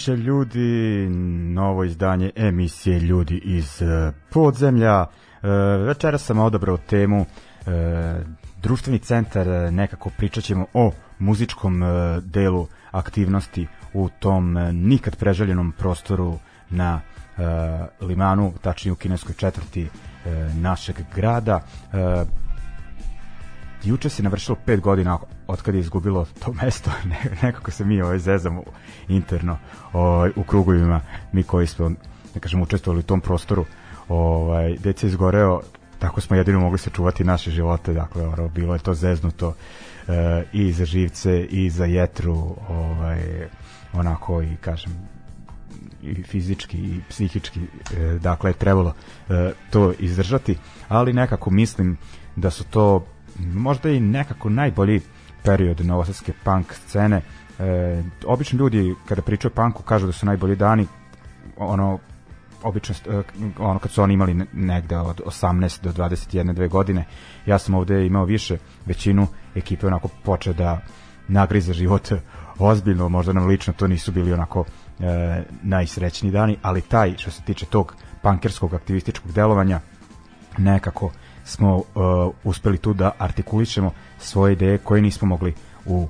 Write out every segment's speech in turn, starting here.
Veče ljudi, novo izdanje emisije Ljudi iz uh, podzemlja. Uh, večera sam odabrao temu uh, društveni centar, nekako pričat ćemo o muzičkom delu aktivnosti u tom nikad preželjenom prostoru na limanu, tačnije u kineskoj četvrti našeg grada juče se navršilo 5 godina od kada je izgubilo to mesto, ne, nekako se mi ovaj zezamo interno ovaj, u krugovima, mi koji smo, da kažem, učestvovali u tom prostoru, ovaj, deci izgoreo, tako smo jedino mogli sačuvati naše živote, dakle, ono, bilo je to zeznuto e, i za živce i za jetru, ovaj, onako i kažem, i fizički i psihički, e, dakle, trebalo e, to izdržati, ali nekako mislim da su to možda i nekako najbolji period novosadske punk scene. E, obično ljudi kada pričaju o punku kažu da su najbolji dani ono obično e, ono kad su oni imali negde od 18 do 21 dve godine ja sam ovde imao više većinu ekipe onako počeo da nagrize život ozbiljno možda nam lično to nisu bili onako e, najsrećniji dani ali taj što se tiče tog pankerskog aktivističkog delovanja nekako smo uh, uspeli tu da artikulišemo svoje ideje koje nismo mogli u uh,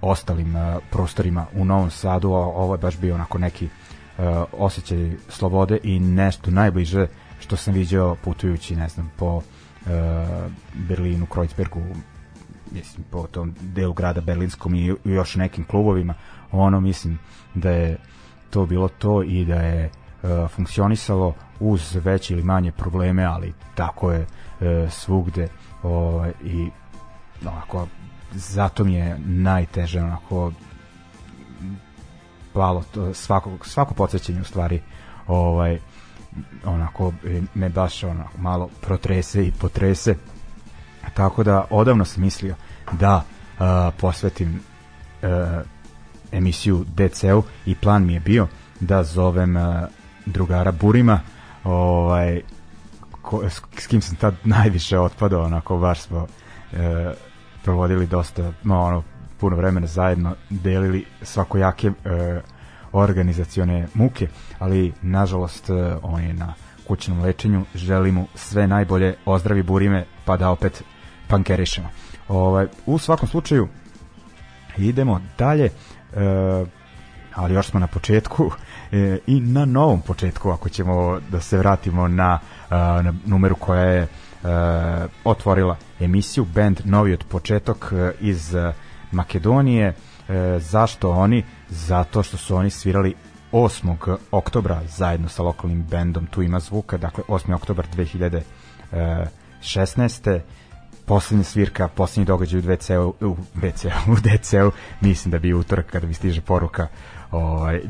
ostalim uh, prostorima u Novom Sadu, a ovo je baš bio onako neki uh, osjećaj slobode i nešto najbliže što sam viđao putujući, ne znam, po uh, Berlinu, Kreuzbergu, mislim, po tom delu grada berlinskom i još nekim klubovima, ono mislim da je to bilo to i da je uh, funkcionisalo uz veće ili manje probleme, ali tako je e, svugde ovaj, i onako zato mi je najteže onako palo to, svako, svako podsjećanje u stvari ovaj, onako e, me baš onako malo protrese i potrese. Tako da odavno sam mislio da a, posvetim e, emisiju DC-u i plan mi je bio da zovem a, drugara Burima ovaj ko, s, kim sam tad najviše otpadao, onako baš smo e, provodili dosta no, ono, puno vremena zajedno delili svakojake e, organizacione muke ali nažalost e, on je na kućnom lečenju želimo sve najbolje ozdravi burime pa da opet pankerišemo. Ovaj, u svakom slučaju idemo dalje e, ali još smo na početku e, i na novom početku ako ćemo da se vratimo na, e, na numeru koja je otvorila emisiju band Novi od početok iz Makedonije zašto oni? zato što su oni svirali 8. oktobra zajedno sa lokalnim bendom Tu ima zvuka, dakle 8. oktobar 2016 poslednja svirka, poslednji događaj u DCU, u DCU, u DCU, mislim da bi utorak kada bi stiže poruka ovaj,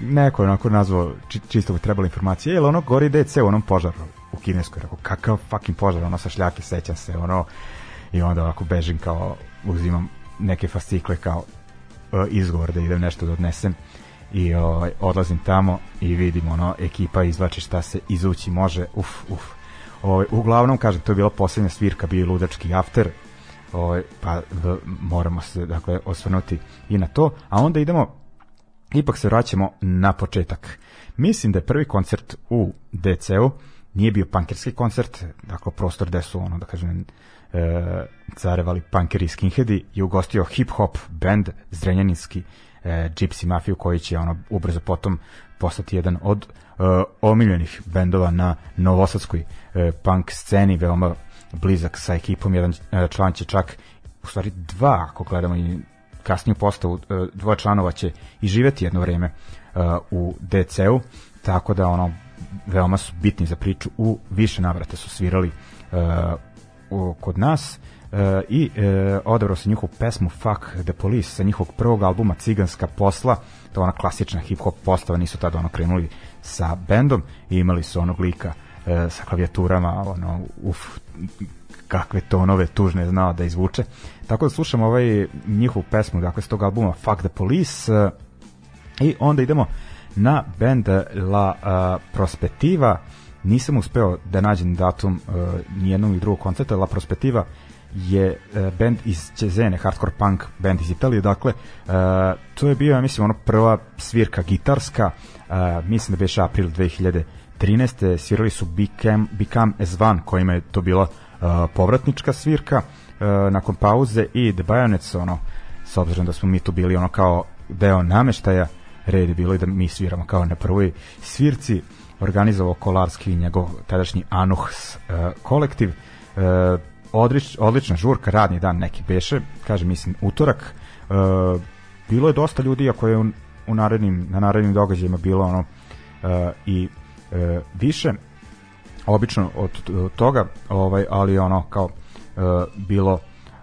neko onako nazvao či, čisto trebala informacija, jel ono gori DC u onom požaru u kineskoj, rekao kakav fucking požar, ono sa šljake, sećam se, ono. I onda ovako bežim kao uzimam neke fascikle kao uh, izgovor da idem nešto da odnesem i ovaj, odlazim tamo i vidim ono ekipa izvlači šta se izući može uf uf. Ovaj, uglavnom kažem to je bila poslednja svirka bio ludački after ovaj, pa v, moramo se dakle osvrnuti i na to a onda idemo ipak se vraćamo na početak. Mislim da je prvi koncert u DC-u nije bio pankerski koncert dakle prostor gde su ono da kažem e, carevali punkeri i skinheadi i ugostio hip-hop band Zrenjaninski e, Gypsy Mafiju koji će ono ubrzo potom postati jedan od e, omiljenih bendova na novosadskoj e, punk sceni, veoma blizak sa ekipom, jedan e, član će čak u stvari dva, ako gledamo i kasniju postavu, e, dvoje članova će i živeti jedno vreme e, u DC-u, tako da ono veoma su bitni za priču. U više navrata su svirali e, u, kod nas e, i e, odabrao se njihovu pesmu Fuck the Police sa njihovog prvog albuma Ciganska posla. To je ona klasična hip-hop postava nisu tada ono krenuli sa bendom i imali su onog lika e, sa klavijaturama ono, uf, kakve tonove tužne znao da izvuče. Tako da slušamo ovaj njihovu pesmu dakle s tog albuma Fuck the Police e, i onda idemo na band La uh, Prospettiva. Nisam uspeo da nađem datum uh, nijednog ili drugog koncerta. La Prospettiva je uh, band iz Cezene, hardcore punk band iz Italije, dakle uh, to je bio, ja mislim, ono prva svirka gitarska, uh, mislim da beše april 2013. svirali su Become, Become as One, kojima je to bila povratnička svirka uh, nakon pauze i The Bayonets, ono, s obzirom da smo mi tu bili ono kao deo nameštaja, red je bilo i da mi sviramo kao na prvoj svirci organizovao Kolarski i njegov tadašnji Anuhs uh, kolektiv. Uh, odlič, odlična žurka, radni dan neki beše, kaže mislim utorak. Uh, bilo je dosta ljudi ako je u, u narednim, na narednim događajima bilo ono uh, i uh, više obično od, toga ovaj ali ono kao uh, bilo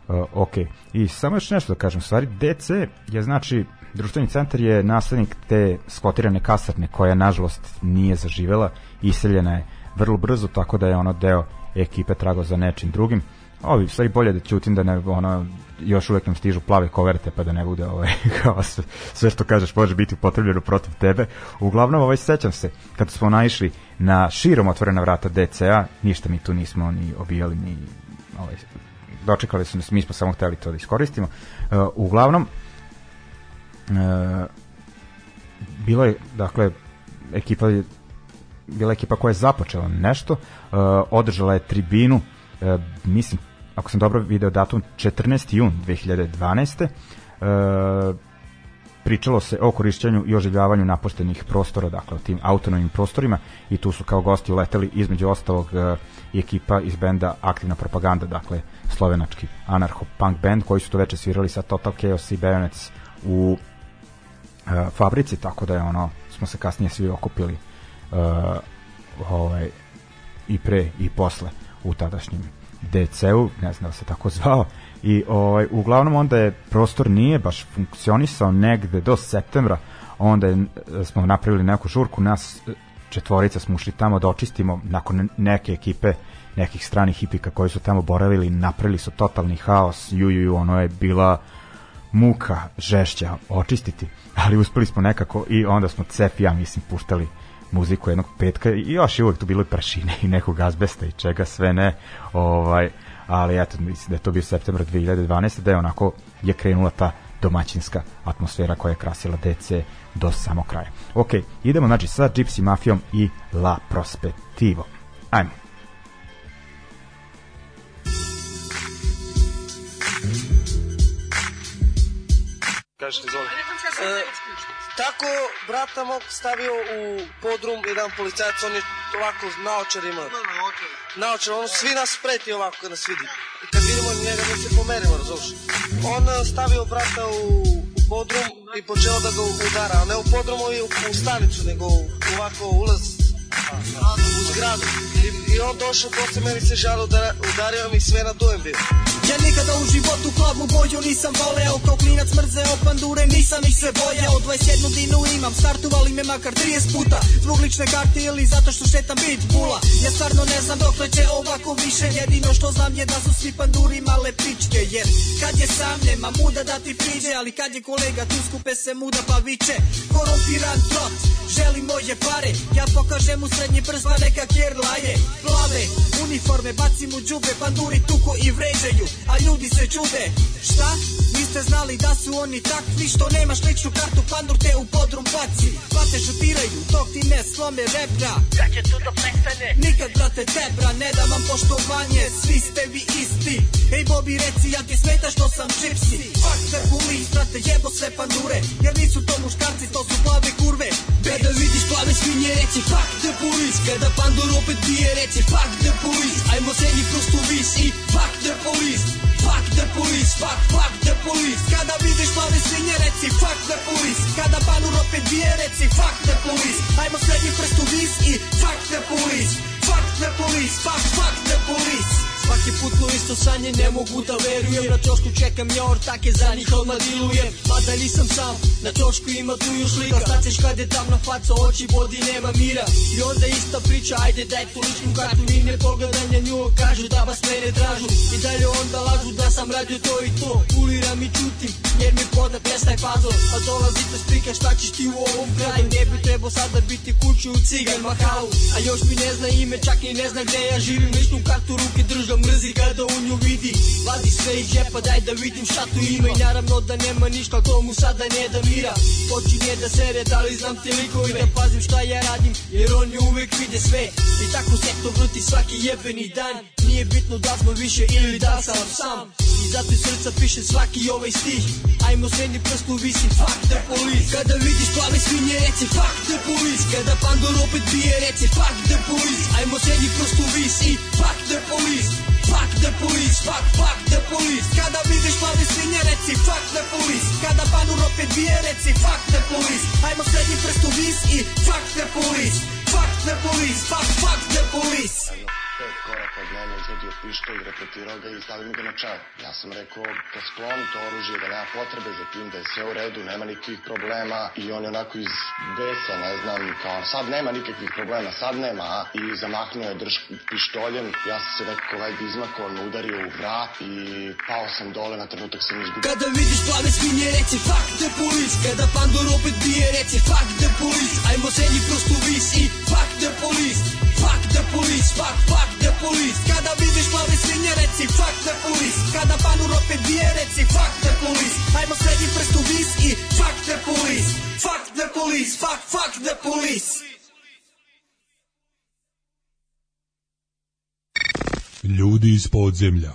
uh, ok. I samo još nešto da kažem, stvari DC je znači društveni centar je naslednik te skotirane kasarne koja nažalost nije zaživela, iseljena je vrlo brzo tako da je ono deo ekipe trago za nečim drugim. Ovi, stvari bolje da ćutim da ne ono još uvek nam stižu plave koverte pa da ne bude ovaj, kao sve, sve što kažeš može biti upotrebljeno protiv tebe. Uglavnom ovaj sećam se kad smo naišli na širom otvorena vrata DCA, ništa mi tu nismo ni obijali ni ovaj, dočekali su nas, mi smo samo hteli to da iskoristimo. Uh, uglavnom, uh, bilo je, dakle, ekipa je bila ekipa koja je započela nešto, uh, održala je tribinu, uh, mislim, ako sam dobro video datum, 14. jun 2012. Uh, pričalo se o korišćenju i oživljavanju napuštenih prostora, dakle o tim autonomnim prostorima i tu su kao gosti uleteli između ostalog uh, ekipa iz benda Aktivna propaganda, dakle slovenački anarcho-punk band koji su to veče svirali sa Total Chaos i Bayonets u uh, fabrici, tako da je ono, smo se kasnije svi okupili uh, ovaj, i pre i posle u tadašnjem DC-u, ne znam da se tako zvao, i ovaj, uglavnom onda je prostor nije baš funkcionisao negde do septembra, onda je, smo napravili neku žurku, nas četvorica smo ušli tamo da očistimo nakon neke ekipe nekih stranih hipika koji su tamo boravili, napravili su totalni haos, ju, ju, ju ono je bila muka žešća očistiti, ali uspeli smo nekako i onda smo cef ja mislim puštali muziku jednog petka i još je uvek tu bilo i prašine i nekog azbesta i čega sve ne ovaj ali eto, mislim da je to bio septembar 2012. da je onako je krenula ta domaćinska atmosfera koja je krasila DC do samo kraja. Ok, idemo znači sa Gypsy Mafijom i La Prospettivo. Ajmo. Kažete, izvoli. E, tako brata mog stavio u podrum jedan policajac, on je ovako naočar ima. Naočar, on svi nas preti ovako kad nas vidi. I kad vidimo njega mi se pomerimo, razumiješ? On stavio brata u, u podrum i počeo da ga udara, a ne u podrumu i u, u stanicu, nego ovako ulaz u zgradu. I, I on došao posle meni se žalio da udario mi sve na dujem bio. Ja nikada u životu plavnu boju nisam voleo Kao klinac mrzeo pandure, nisam ih se bojao 21 dinu imam, startovali me makar 30 puta Zbog lične karte ili zato što šetam bit bula Ja stvarno ne znam dokle će ovako više Jedino što znam je da su svi panduri male pičke Jer kad je sam nema muda da ti priđe Ali kad je kolega tu skupe se muda pa viče Korumpiran trot, želi moje pare Ja pokažem mu srednji prst pa neka kjer laje Plave uniforme, bacim u džube Panduri tuko i vređaju a ljudi se čude Šta? Niste znali da su oni takvi Što nemaš ličnu kartu, pandur te u podrum baci. Pa te šutiraju dok ti ne slome rebra Kad će tu da prestane? Nikad brate tebra, ne da vam poštovanje Svi ste vi isti. Ej Bobi reci, ja ti smeta što sam čipsi. Fuck the police, brate jebo sve pandure Jer nisu to muškarci, to su plave kurve. Kada vidiš plave svinje reci fuck the police. Kada pandur opet bije reci fuck the police. Ajmo srednji prostu vis i fuck the police Fuck the police, fuck, fuck the police. Kada vidiš plave svinje reci fuck the police. Kada pandur opet bije reci fuck the police. Ajmo srednji prstu vis i fuck the police. Fuck the police, fuck, fuck the police Svaki put no isto sanje ne mogu da verujem. Na čošku čekam ja ortake za njih odmah dilujem. Mada nisam sam, na čošku ima tu još lika. Sad ćeš kad je tamna faca, oči bodi nema mira. I onda ista priča, ajde daj tu ličnu kartu. Ni ne pogledanja nju kažu da vas mene tražu I dalje onda lažu da sam radio to i to. Uliram i čutim, jer mi poda prestaj puzzle. Pa dolazite sprika šta ćeš ti u ovom kraju? Ne bi trebao sada biti kuću u cigan mahalu A još mi ne zna ime, čak i ne zna gde ja živim. Ličnu kartu ruke držam mrzi kada u nju vidi. Vadi sve iz džepa, daj da vidim šta tu ima. I naravno da nema ništa, to mu sada ne da mira. Počinje da sere, da li znam te likove Da pazim šta ja radim, jer oni uvek vide sve. I tako se to vrti svaki jebeni dan. Nije bitno da smo više ili da sam sam. I zato iz srca piše svaki ovaj stih. Ajmo srednji prst u visi, fuck the police. Kada vidiš plave svinje, reci fuck the police. Kada pandor opet bije, reci fuck the police. Ajmo srednji prst u visi, fuck the police Fuck the police, fuck, fuck the police. Kada vidiš plave svinje, reci fuck the police. Kada panur opet bije, reci fuck the police. Ajmo srednji prst u vis i fuck the police. Fuck the police, fuck, fuck the police mene, izvadio pištolj, repetirao ga i stavio mi ga na čelo. Ja sam rekao da skloni to oružje, da nema potrebe za tim, da je sve u redu, nema nikakvih problema i on je onako iz besa, ne znam, kao sad nema nikakvih problema, sad nema, a? I zamahnuo je drž pištoljem, ja sam se nekako vajde izmakao, on udario u vrat i pao sam dole, na trenutak sam izgubio. Kada vidiš plave svinje, reci fuck the police Kada pandor opet bije, reci fuck the police Ajmo srednji prostu vis i fuck the police Fuck the police, fuck, fuck the police Kada vidiš plave svinje, reci fuck the police. Kada panur opet bije, reci fuck the police. Ajmo srednji prst u vis i fuck the police. Fuck the police, fuck, fuck the police. Ljudi iz podzemlja.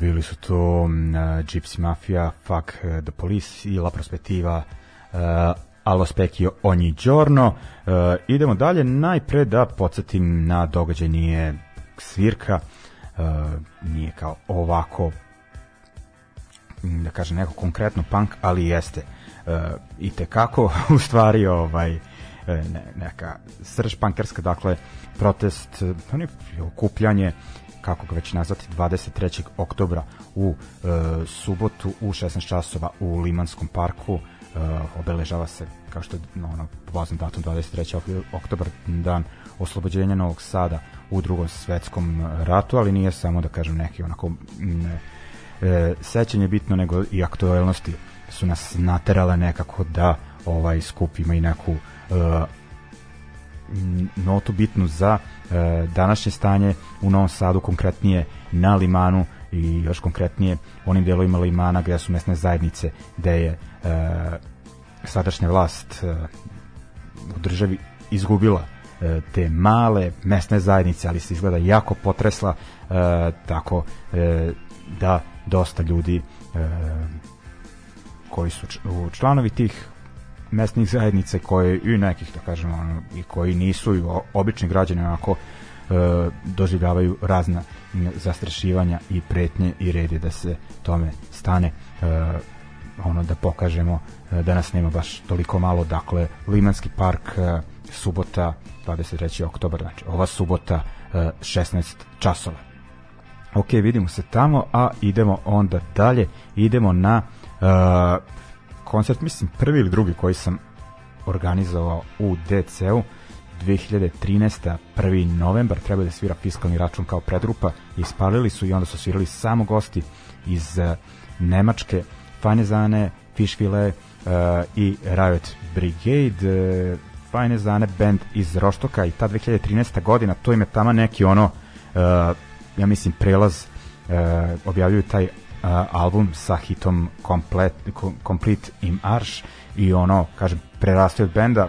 Bili su to uh, Gypsy Mafia, Fuck uh, the Police i La Prospettiva uh, Allo Specchio ogni giorno. Uh, idemo dalje, najpre da podsjetim na događaj nije svirka, uh, nije kao ovako da kažem neko konkretno punk, ali jeste uh, i te kako u stvari ovaj ne, neka srž pankerska, dakle protest, je okupljanje kako ga već nazvati 23. oktobra u e, subotu u 16 časova u Limanskom parku e, obeležava se kao što je no, ono, poznat datum 23. oktobar dan oslobođenja Novog Sada u drugom svetskom ratu, ali nije samo da kažem neki onako ne, e, sećanje bitno nego i aktuelnosti su nas naterale nekako da ovaj skupimo i neku e, notu bitnu za e, današnje stanje u Novom Sadu, konkretnije na Limanu i još konkretnije onim delovima Limana gde su mesne zajednice, gde je e, sadašnja vlast e, u državi izgubila e, te male mesne zajednice, ali se izgleda jako potresla, e, tako e, da dosta ljudi e, koji su članovi tih mesnih zajednice koje i nekih da kažemo ono, i koji nisu i obični građani onako e, doživljavaju razna zastrašivanja i pretnje i red je da se tome stane e, ono da pokažemo e, da nas nema baš toliko malo dakle Limanski park e, subota 23. oktobar znači ova subota e, 16 časova ok vidimo se tamo a idemo onda dalje idemo na uh, koncert, mislim prvi ili drugi koji sam organizovao u DC-u 2013. 1. novembar treba da svira fiskalni račun kao predrupa ispalili su i onda su svirali samo gosti iz uh, Nemačke Fajnezane, Fišvile uh, i Riot Brigade uh, Fajnezane band iz Roštoka i ta 2013. godina to im je tamo neki ono uh, ja mislim prelaz uh, objavljuju taj album sa hitom Complete, Complete im Arš i ono, kažem, prerastio od benda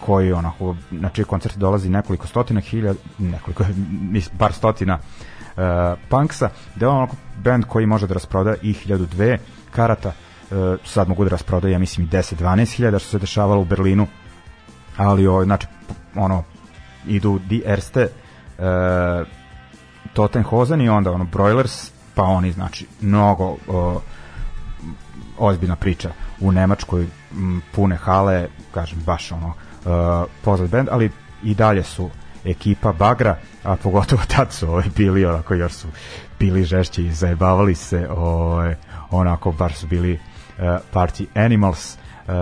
koji onako, na čiji koncert dolazi nekoliko stotina hiljada, nekoliko, bar stotina uh, punksa, da je onako band koji može da rasproda i 1002 karata, uh, sad mogu da rasproda, ja mislim, i 10-12 hiljada što se dešavalo u Berlinu, ali o, znači, ono, idu Die Erste, uh, Tottenhosen i onda ono Broilers pa oni znači mnogo o, ozbiljna priča. U Nemačkoj m, pune hale kažem baš ono uh, poznat band ali i dalje su ekipa Bagra a pogotovo tad su ovaj, bili onako još su bili žešći i zajebavali se ovaj, onako baš su bili uh, Party Animals uh,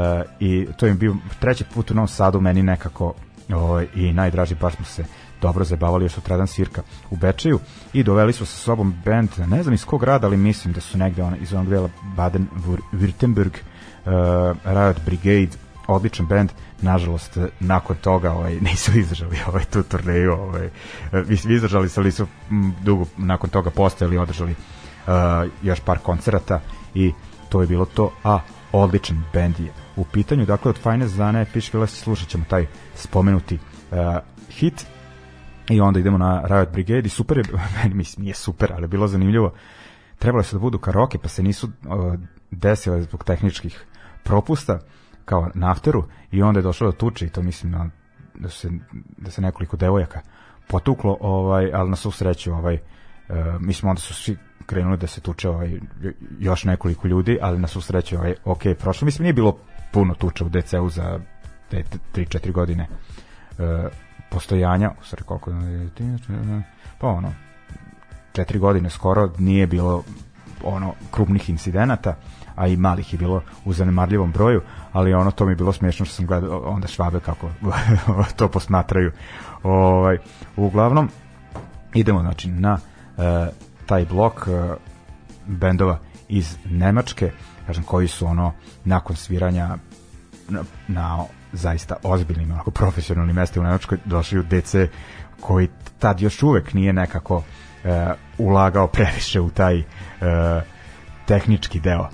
i to im bio treći put u Novom Sadu meni nekako ovaj, i najdraži baš smo se dobro zabavali još sutradan svirka u Bečeju i doveli su sa sobom band, ne znam iz kog grada, ali mislim da su negde on, iz onog dela Baden-Württemberg, uh, Riot Brigade, odličan band, nažalost nakon toga ovaj nisu izdržali ovaj tu turneju, ovaj izdržali su ali su m, dugo nakon toga postojali održali uh, još par koncerata i to je bilo to, a odličan bend je u pitanju, dakle od Fine Zane Fishville slušat ćemo taj spomenuti uh, hit i onda idemo na Riot Brigade i super je, meni mislim nije super, ali je bilo zanimljivo trebalo se da budu karoke pa se nisu desile zbog tehničkih propusta kao na afteru i onda je došlo do tuče i to mislim na, da, se, da se nekoliko devojaka potuklo, ovaj, ali na svu sreću ovaj, uh, mislim onda su svi krenuli da se tuče ovaj, još nekoliko ljudi, ali na svu sreću ovaj, ok, prošlo. Mislim nije bilo puno tuča u DC-u za te 3-4 godine uh, postojanja, u stvari koliko pa ono četiri godine skoro nije bilo ono krupnih incidenata, a i malih je bilo u zanemarljivom broju, ali ono to mi je bilo smiješno što sam gledao onda švabe kako to posmatraju. Ovaj uglavnom idemo znači na e, taj blok e, bendova iz Nemačke, kažem koji su ono nakon sviranja na, na zaista ozbiljnim, onako profesionalnim mestima u Nemačkoj došli u DC koji tad još uvek nije nekako uh, ulagao previše u taj uh, tehnički deo uh,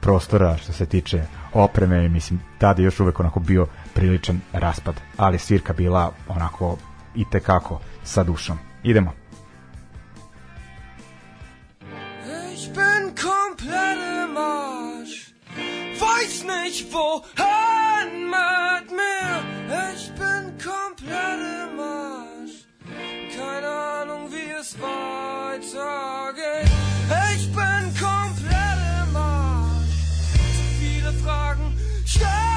prostora što se tiče opreme, mislim, tad je još uvek onako bio priličan raspad, ali svirka bila onako i tekako sa dušom. Idemo. nicht wo Heimat mehr. Ich bin komplett im Arsch. Keine Ahnung, wie es weitergeht. Ich bin komplett im Arsch. Zu viele Fragen stellen.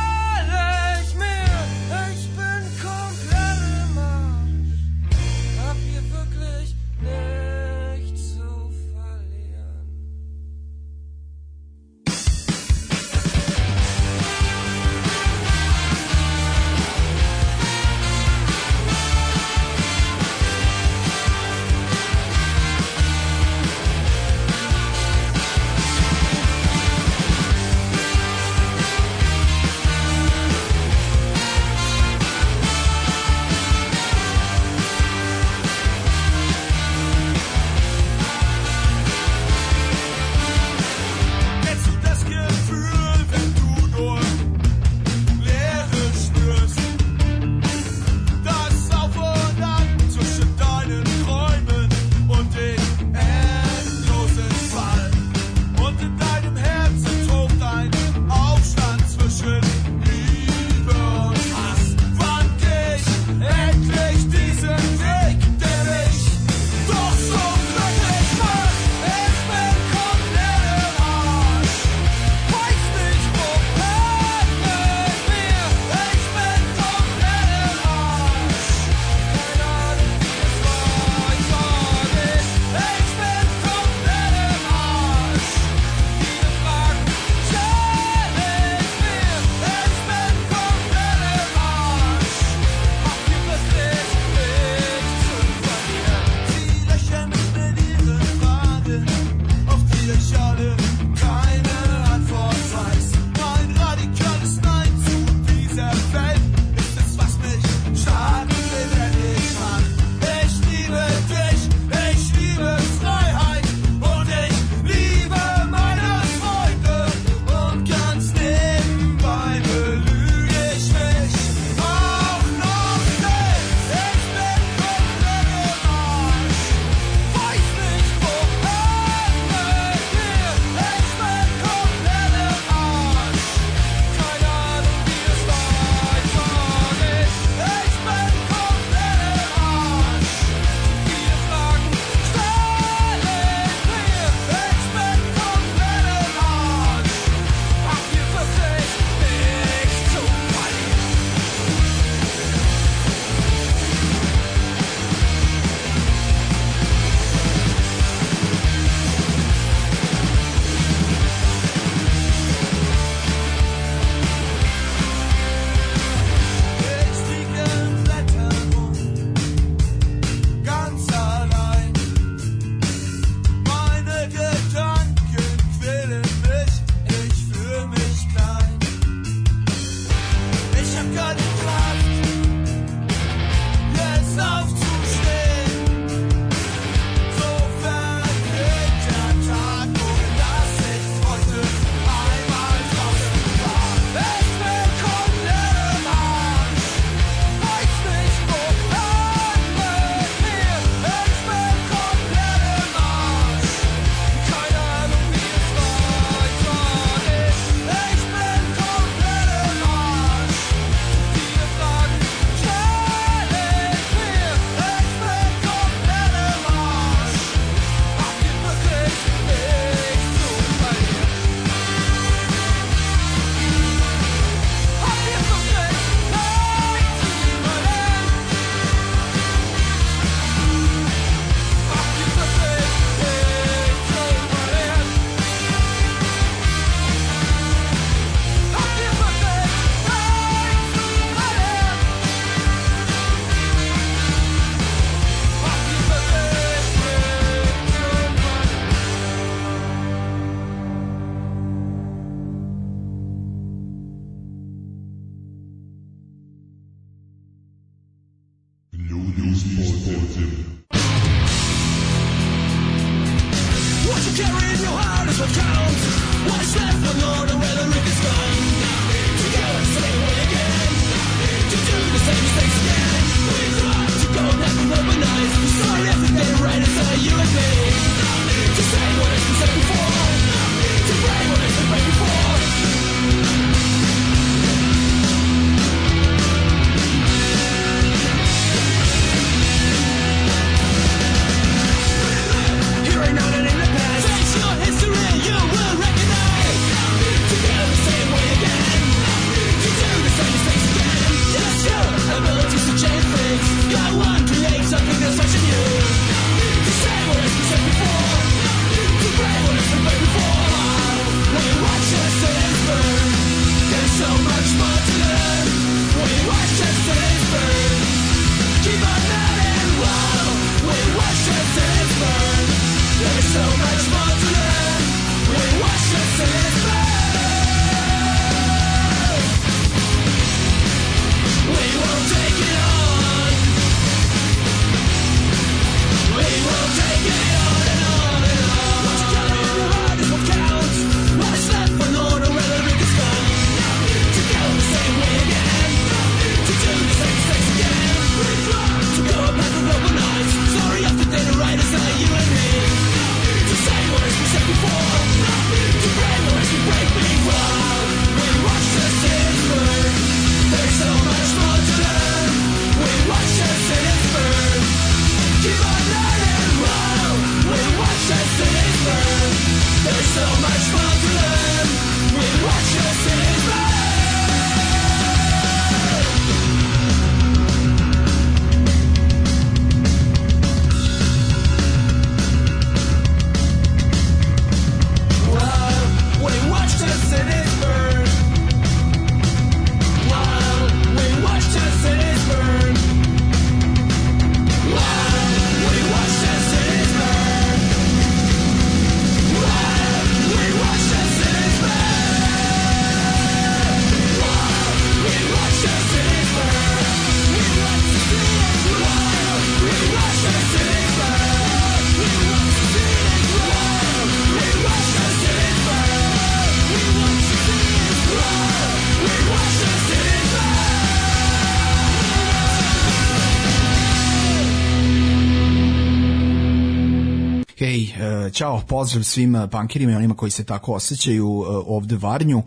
Ćao, pozdrav svim pankirima i onima koji se tako osjećaju e, ovde Varnju.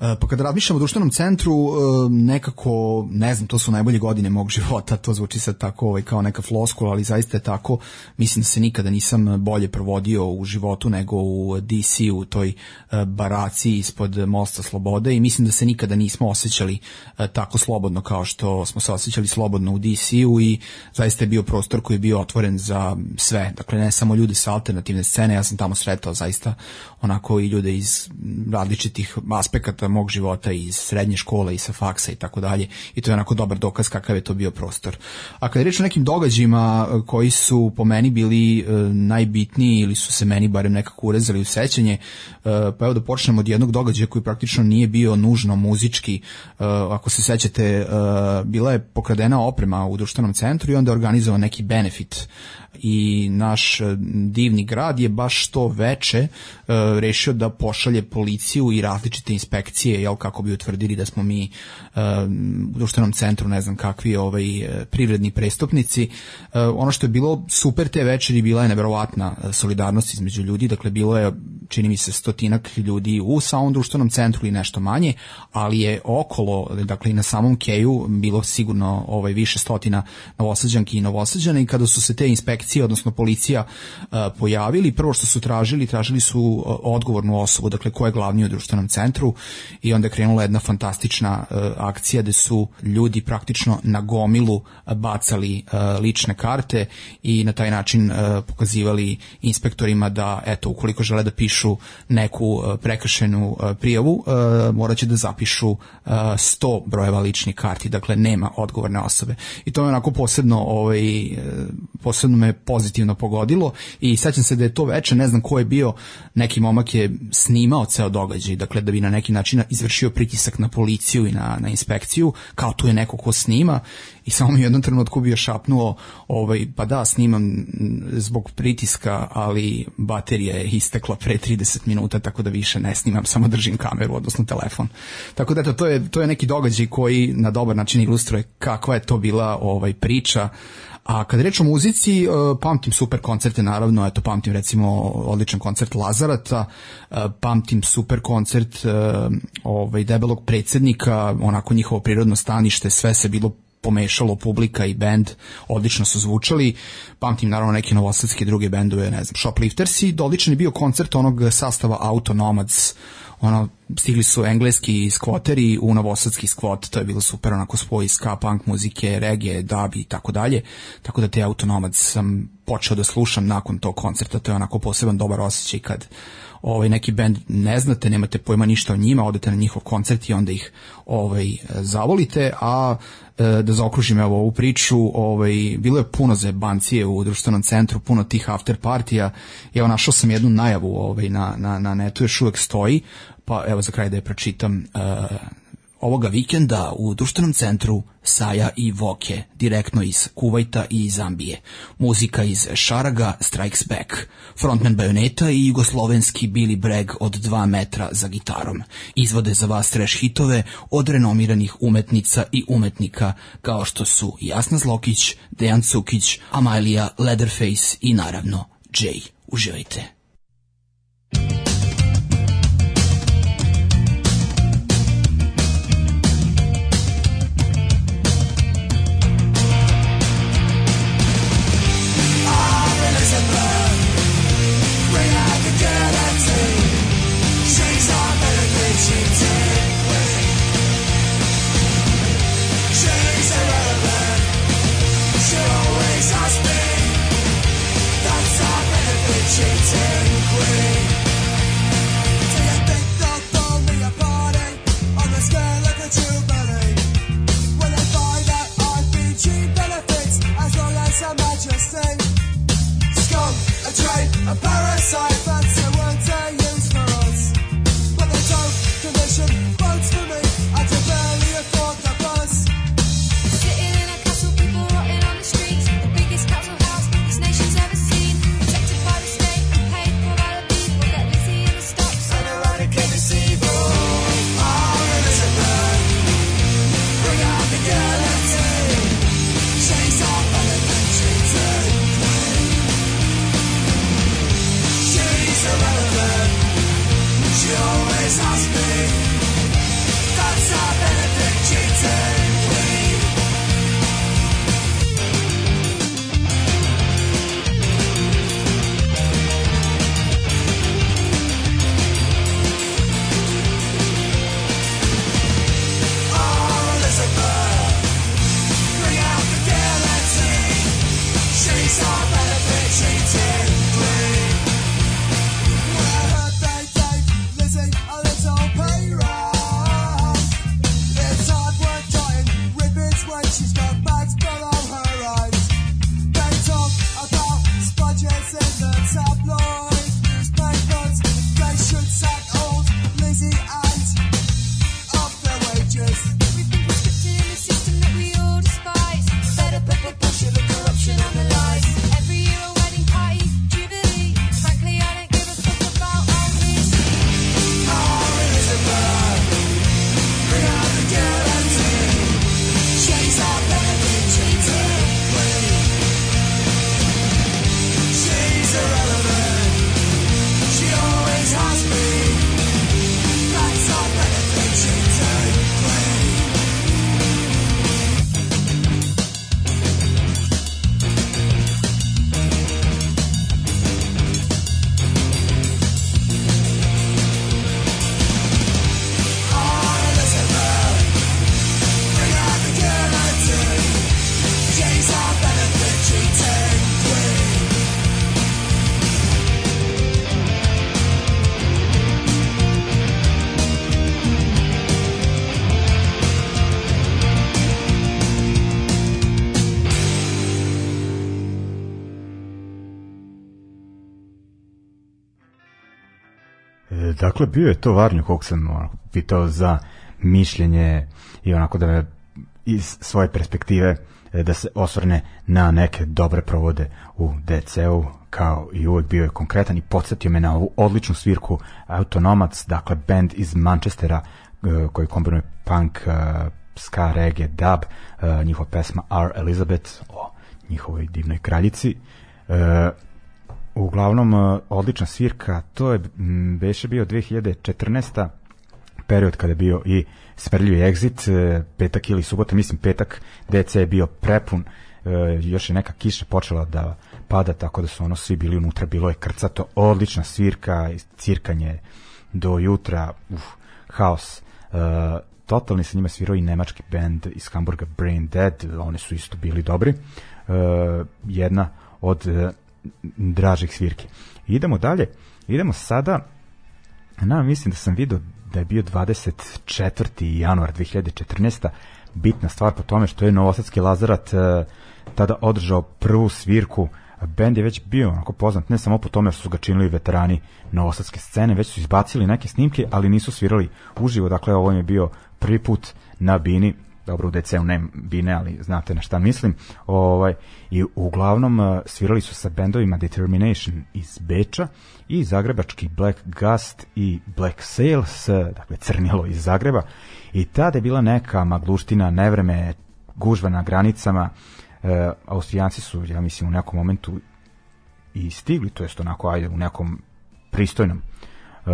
Pa kada razmišljam o društvenom centru, nekako, ne znam, to su najbolje godine mog života, to zvuči sad tako ovaj, kao neka floskula, ali zaista je tako. Mislim da se nikada nisam bolje provodio u životu nego u DC, u toj baraci ispod Mosta Slobode i mislim da se nikada nismo osjećali tako slobodno kao što smo se osjećali slobodno u DC-u i zaista je bio prostor koji je bio otvoren za sve, dakle ne samo ljudi sa alternativne scene, ja sam tamo sretao zaista onako i ljude iz različitih aspekata mog života, iz srednje škole i sa faksa i tako dalje. I to je onako dobar dokaz kakav je to bio prostor. A kada je reč o nekim događajima e, koji su po meni bili e, najbitniji ili su se meni barem nekako urezali u sećanje, e, pa evo da počnemo od jednog događaja koji praktično nije bio nužno muzički, ako se sećate, bila je pokradena oprema u društvenom centru i onda je organizovan neki benefit. I naš divni grad je baš to veče rešio da pošalje policiju i različite inspekcije jel kako bi utvrdili da smo mi e, u društvenom centru ne znam kakvi ovaj privredni prestupnici. Ono što je bilo super te večeri bila je neverovatna solidarnost između ljudi. Dakle bilo je čini mi se stotinak ljudi u samom društvenom centru i nešto manje ali je okolo dakle i na samom keju bilo sigurno ovaj više stotina novosađanki i novosađana. I kada su se te inspekcije odnosno policija pojavili. Prvo što su tražili, tražili su odgovornu osobu, dakle ko je glavni u društvenom centru i onda je krenula jedna fantastična akcija gde su ljudi praktično na gomilu bacali lične karte i na taj način pokazivali inspektorima da eto ukoliko žele da pišu neku prekršenu prijavu moraće da zapišu 100 brojeva ličnih karti, dakle nema odgovorne osobe. I to je onako posebno ovaj posebno me pozitivno pogodilo i sećam se da je to veče, ne znam ko je bio, neki momak je snimao ceo događaj, dakle da bi na neki način izvršio pritisak na policiju i na, na inspekciju, kao tu je neko ko snima i samo mi u jednom trenutku bio šapnuo, ovaj, pa da, snimam zbog pritiska, ali baterija je istekla pre 30 minuta, tako da više ne snimam, samo držim kameru, odnosno telefon. Tako da eto, to je, to je neki događaj koji na dobar način ilustruje kakva je to bila ovaj priča, A kad reč o muzici, e, pamtim super koncerte, naravno, eto, pamtim recimo odličan koncert Lazarata, e, pamtim super koncert e, ovaj, debelog predsednika, onako njihovo prirodno stanište, sve se bilo pomešalo publika i bend, odlično su zvučali. Pamtim naravno neke novosadske druge bendove, ne znam, Shoplifters i odličan je bio koncert onog sastava Autonomads, ono, stigli su engleski skvoteri u novosadski skvot, to je bilo super, onako spoj ska, punk muzike, reggae, dub i tako dalje, tako da te autonomad sam počeo da slušam nakon tog koncerta, to je onako poseban dobar osjećaj kad ovaj neki bend ne znate, nemate pojma ništa o njima, odete na njihov koncert i onda ih ovaj zavolite, a da zaokružim evo ovu priču, ovaj bilo je puno zebancije u društvenom centru, puno tih after partija. Evo našao sam jednu najavu ovaj na na na netu još uvek stoji, pa evo za kraj da je pročitam. Uh, ovoga vikenda u društvenom centru Saja i Voke, direktno iz Kuvajta i Zambije. Muzika iz Šaraga Strikes Back, frontman Bajoneta i jugoslovenski Billy Bragg od 2 metra za gitarom. Izvode za vas trash hitove od renomiranih umetnica i umetnika kao što su Jasna Zlokić, Dejan Cukić, Amailija Leatherface i naravno Jay. Uživajte. A parasite. Dakle, bio je to Varnju kog sam onako, pitao za mišljenje i onako da me iz svoje perspektive e, da se osvrne na neke dobre provode u DC-u kao i uvek bio je konkretan i podsjetio me na ovu odličnu svirku Autonomac, dakle band iz Manchestera e, koji kombinuje punk, e, ska, reggae, dub, njihova pesma Our Elizabeth o njihovoj divnoj kraljici. Uglavnom e, odlična svirka, to je m, beše bio 2014 period kada je bio i Smrljivi exit, e, petak ili subota, mislim petak, DC je bio prepun, e, još je neka kiša počela da pada, tako da su ono svi bili unutra, bilo je krcato, odlična svirka, cirkanje do jutra, uf, haos. Totalni sa njima svirao i nemački band iz Hamburga Brain Dead, oni su isto bili dobri. Jedna od dražih svirki. Idemo dalje, idemo sada na, mislim da sam video da je bio 24. januar 2014. bitna stvar po tome što je Novosadski Lazarat e, tada održao prvu svirku bend je već bio onako poznat ne samo po tome što su ga činili veterani novosadske scene, već su izbacili neke snimke, ali nisu svirali uživo, dakle ovo je bio prvi put na bini dobro u DC-u ne bine, ali znate na šta mislim. Ovaj, I uglavnom uh, svirali su sa bendovima Determination iz Beča i zagrebački Black Gust i Black Sails, uh, dakle crnilo iz Zagreba. I tada je bila neka magluština, nevreme, gužva na granicama. Uh, Austrijanci su, ja mislim, u nekom momentu i stigli, to jest onako, ajde, u nekom pristojnom uh,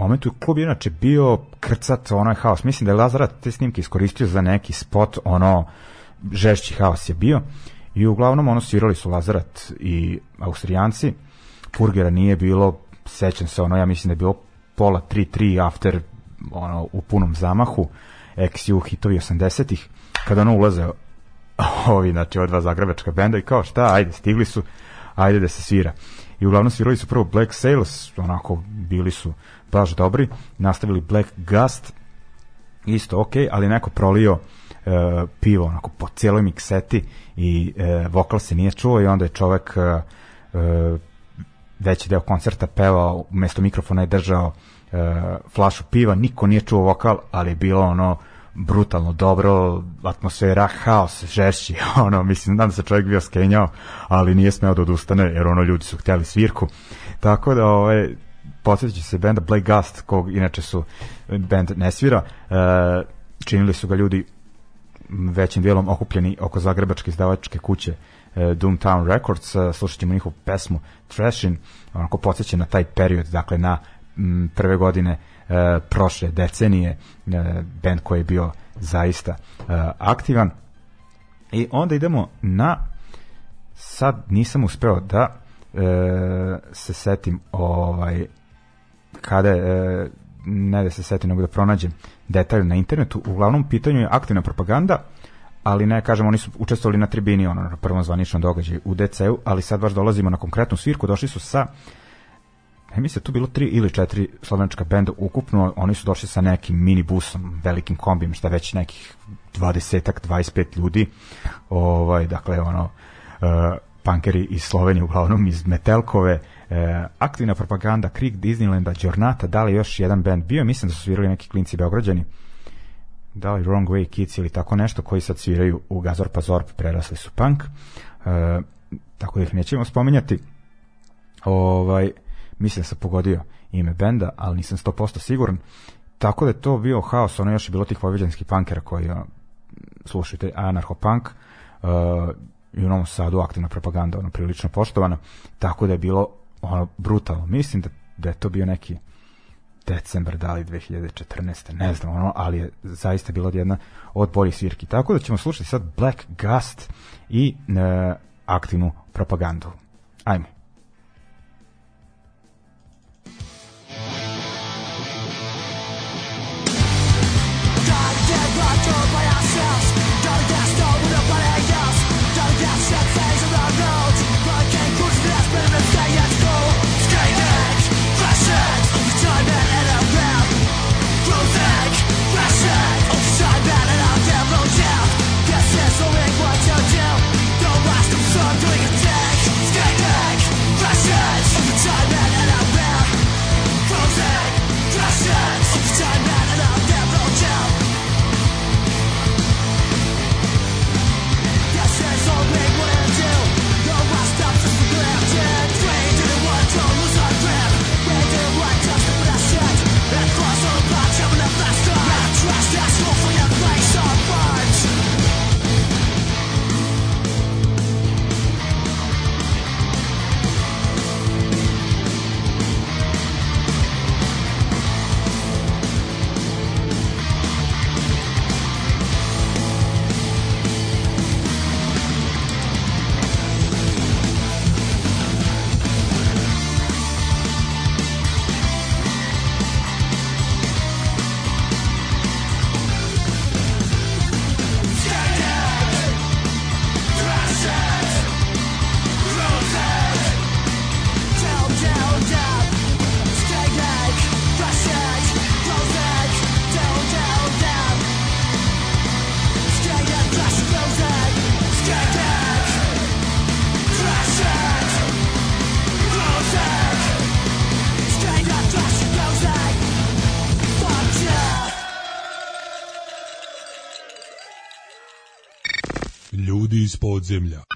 momentu je klub inače bio krcat, onaj haos. Mislim da je Lazarat te snimke iskoristio za neki spot, ono, žešći haos je bio. I uglavnom ono svirali su Lazarat i Austrijanci. Purgera nije bilo, sećam se, ono, ja mislim da je bilo pola 3-3 after ono, u punom zamahu, XU hitovi 80-ih, kada ono ulaze ovi, znači, ova dva zagrebačka benda i kao šta, ajde, stigli su, ajde da se svira. I uglavnom svirali su prvo Black Sails, onako, bili su baš dobri, nastavili Black Gust, isto ok, ali neko prolio e, pivo onako po cijeloj mikseti i e, vokal se nije čuo i onda je čovek e, e, veći deo koncerta pevao, umesto mikrofona je držao e, flašu piva, niko nije čuo vokal, ali je bilo ono brutalno dobro, atmosfera, haos, žešći, ono, mislim, nadam se čovjek bio skenjao, ali nije smeo da odustane, jer ono, ljudi su htjeli svirku, tako da, ovaj, podsjetit se benda Black Gust, kog inače su band ne svira, e, činili su ga ljudi većim dijelom okupljeni oko zagrebačke izdavačke kuće e, Doomtown Records, e, slušat ćemo njihovu pesmu Trashin, onako podsjeća na taj period, dakle na m, prve godine prošle decenije, e, band koji je bio zaista e, aktivan. I onda idemo na sad nisam uspeo da e, se setim ovaj kada e, ne da se setim nego da pronađem detalj na internetu uglavnom pitanju je aktivna propaganda ali ne, kažem, oni su učestvovali na tribini, ono, na prvom zvaničnom događaju u DC-u, ali sad baš dolazimo na konkretnu svirku, došli su sa ne mislim, tu bilo tri ili četiri slovenačka benda ukupno, oni su došli sa nekim minibusom, velikim kombijem, šta već nekih 20-ak, 25 ljudi, ovaj, dakle, ono, uh, punkeri iz Slovenije, uglavnom iz Metelkove, uh, aktivna propaganda, Krik Disneylanda, Jornata, da li još jedan band? Bio, mislim da su svirali neki klinci beograđani, da li Wrong Way Kids ili tako nešto, koji sad sviraju u Gazor Pazorp, prerasli su punk, uh, tako da ih nećemo spominjati, ovaj, mislim da sam pogodio ime benda, ali nisam 100% siguran. Tako da je to bio haos, ono još je bilo tih vojvođanskih punkera koji uh, slušajte anarcho-punk uh, i u Novom Sadu aktivna propaganda, ono prilično poštovana, tako da je bilo ono brutalno. Mislim da, da je to bio neki decembar, da li 2014. ne znam, ono, ali je zaista bila jedna od boljih svirki. Tako da ćemo slušati sad Black Gust i uh, aktivnu propagandu. Ajmo. Ljudi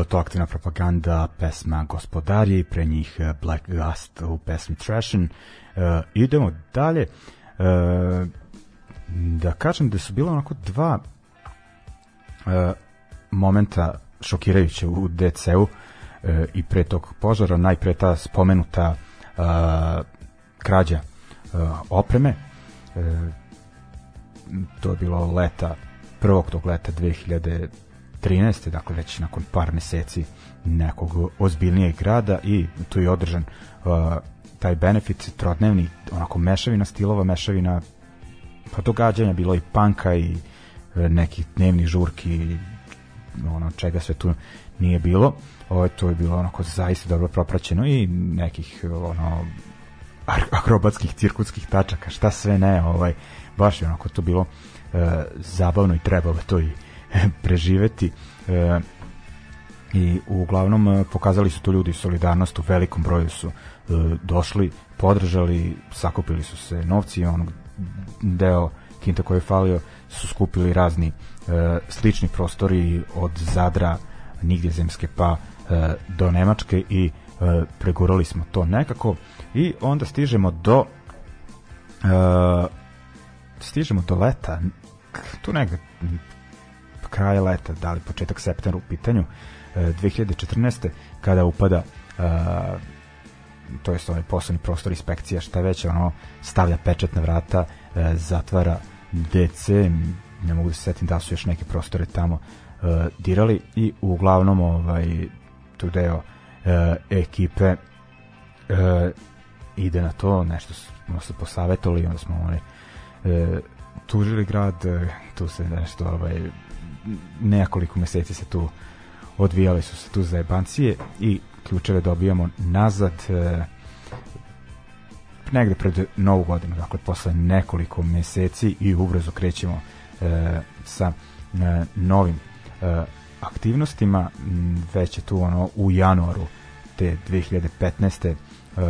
bilo to aktivna propaganda pesma Gospodari, pre njih e, Black Gust u pesmi Trashin. E, idemo dalje. E, da kažem da su bilo onako dva e, momenta šokirajuće u DC-u e, i pre tog požara, najpre ta spomenuta e, krađa e, opreme. E, to je bilo leta, prvog tog leta 2013. dakle već nakon par meseci nekog ozbiljnijeg grada i tu je održan uh, taj benefit trodnevni, onako mešavina stilova, mešavina pa događanja, bilo i panka i e, nekih dnevnih žurki ono čega sve tu nije bilo. Ovo to je bilo onako zaista dobro propraćeno i nekih ono akrobatskih cirkutskih tačaka, šta sve ne, ovaj baš je onako to bilo e, zabavno i trebalo to i preživeti. E, i uglavnom e, pokazali su to ljudi solidarnost u velikom broju su e, došli, podržali, sakupili su se novci, on deo kinta koji je falio su skupili razni e, slični prostori od Zadra, nigdje zemske pa e, do Nemačke i e, pregurali smo to nekako i onda stižemo do e, stižemo do leta tu negde kraja leta, da li početak septembra u pitanju 2014. kada upada to jest ovaj poslovni prostor inspekcija šta već ono stavlja pečat na vrata zatvara DC ne mogu da se setim da su još neke prostore tamo dirali i uglavnom ovaj tu deo ekipe ide na to, nešto smo se posavetovali, onda smo ovaj, uh, tužili grad, tu se nešto ovaj, nekoliko meseci se tu odvijali su se tu zajebancije i ključeve dobijamo nazad e, negde pred novu godinu, dakle posle nekoliko meseci i ubrzo krećemo e, sa e, novim e, aktivnostima, već je tu ono u januaru te 2015. Uh,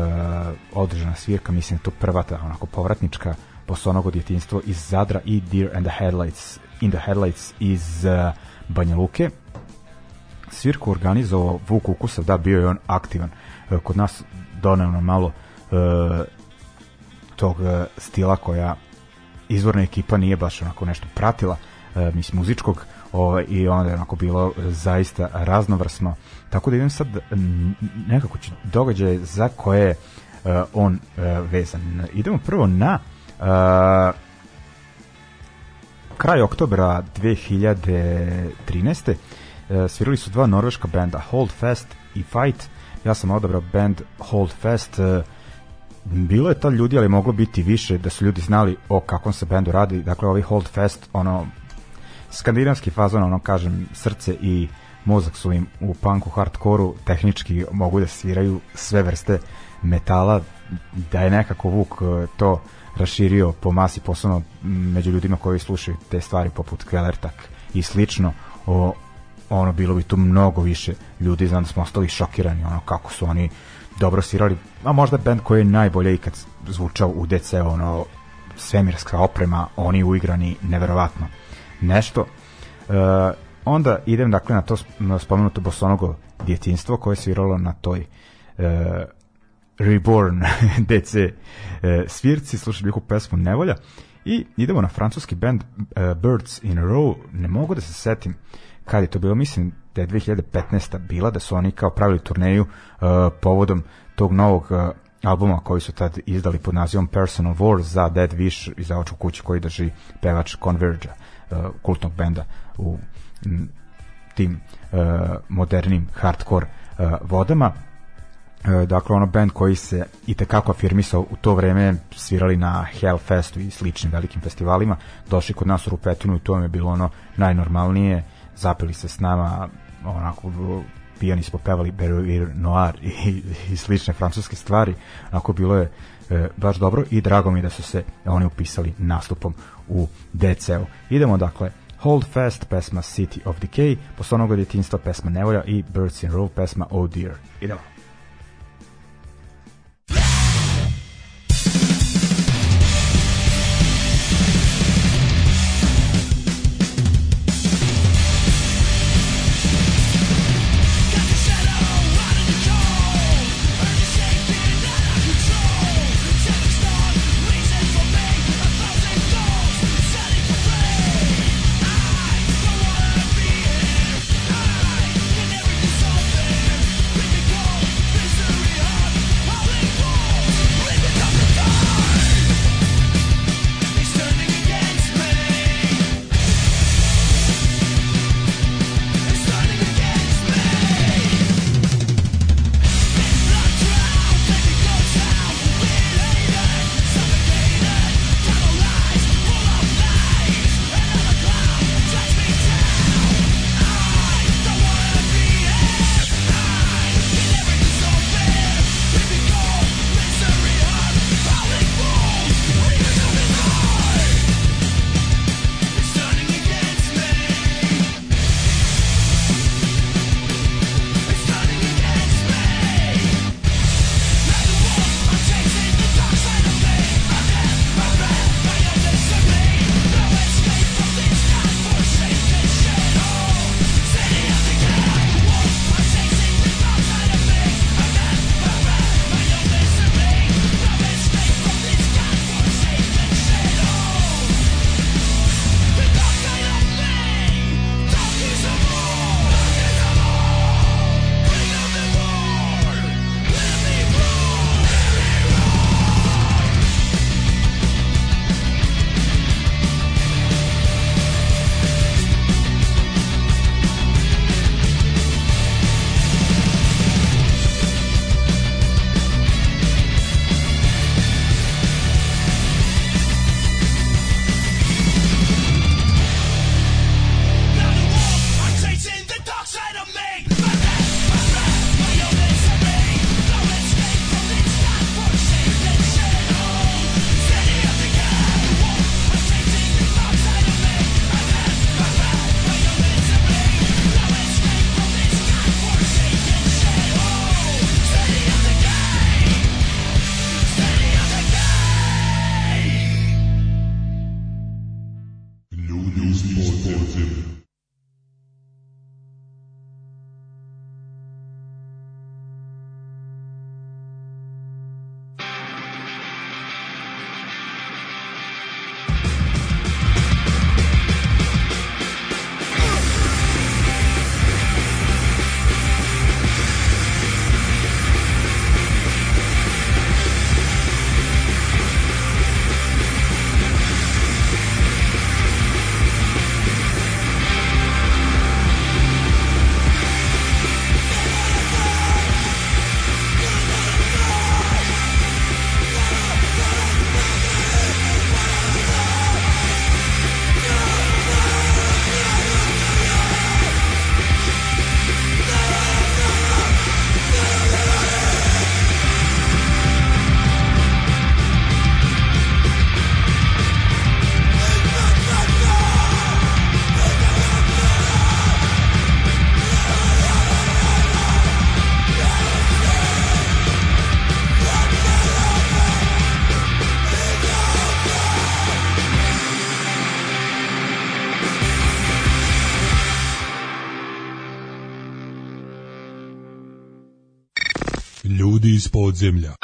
održana svirka, mislim da to prva ta onako povratnička posonogo djetinstvo iz Zadra i Deer and the Headlights in the Headlights iz uh, Banja Luke. Svirku organizovao Vuk Ukusav, da, bio je on aktivan. Uh, kod nas doneo nam malo uh, tog stila koja izvorna ekipa nije baš onako nešto pratila, uh, mislim muzičkog, ovaj, i onda je onako bilo zaista raznovrsno. Tako da idem sad nekako ću događaje za koje je uh, on uh, vezan. Idemo prvo na uh, kraj oktobra 2013. Uh, svirali su dva norveška benda, Hold Fast i Fight. Ja sam odabrao band Hold Fast. Uh, bilo je ta ljudi, ali moglo biti više da su ljudi znali o kakvom se bendu radi. Dakle, ovi Hold Fast, ono, skandinavski fazon, ono kažem, srce i mozak su im u punku, hardkoru, tehnički mogu da sviraju sve vrste metala, da je nekako Vuk e, to raširio po masi, posebno među ljudima koji slušaju te stvari poput Kvelertak i slično, o, ono bilo bi tu mnogo više ljudi, znam da smo ostali šokirani, ono kako su oni dobro svirali, a možda band koji je najbolje ikad zvučao u DC, ono svemirska oprema, oni uigrani neverovatno nešto. Uh, onda idem dakle na to spomenuto bosonogo djetinstvo koje je sviralo na toj uh, Reborn DC uh, svirci, slušaj bihu pesmu Nevolja i idemo na francuski band uh, Birds in a Row, ne mogu da se setim kad je to bilo, mislim da je 2015. bila da su oni kao pravili turneju uh, povodom tog novog albuma koji su tad izdali pod nazivom Personal Wars za Dead Wish i za oču kući koji drži pevač Converge kultnog benda u tim modernim hardcore vodama dakle ono band koji se i tekako afirmisao u to vreme svirali na Hellfestu i sličnim velikim festivalima došli kod nas u Rupetinu i to je bilo ono najnormalnije zapeli se s nama onako pijani smo pevali Beruir Noir i, i, slične francuske stvari ako bilo je e, baš dobro i drago mi da su se oni upisali nastupom u DC-u. Idemo dakle Hold Fast, pesma City of Decay, posle onoga djetinstva pesma Nevolja i Birds in Row, pesma Oh Dear. Idemo. Ljudi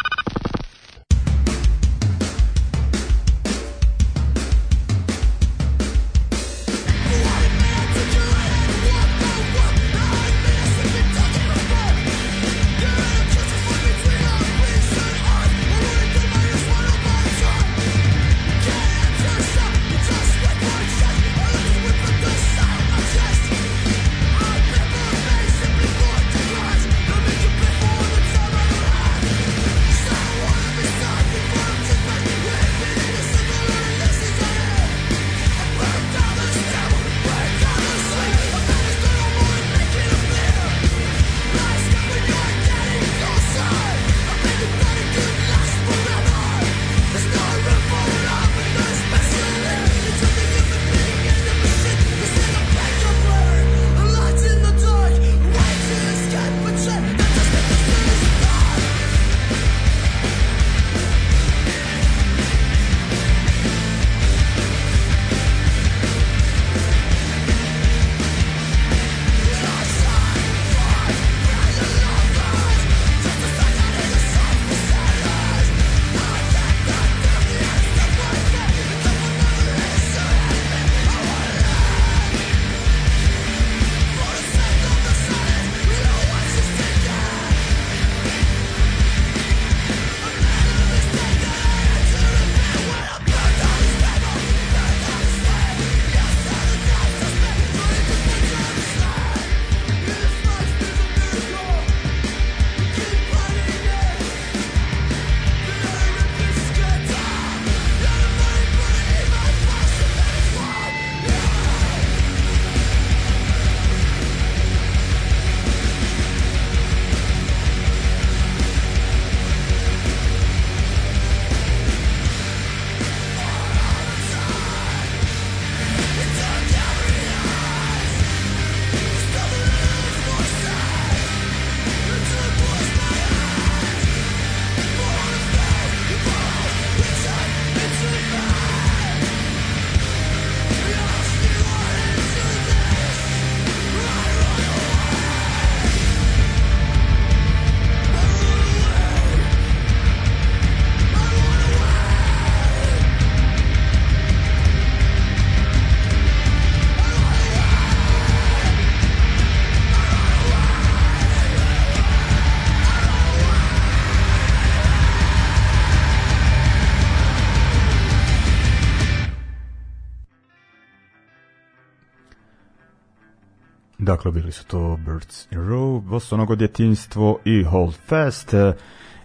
Dakle, bili su to Birds in Row, Bostonogo djetinjstvo i Hold Fast. E,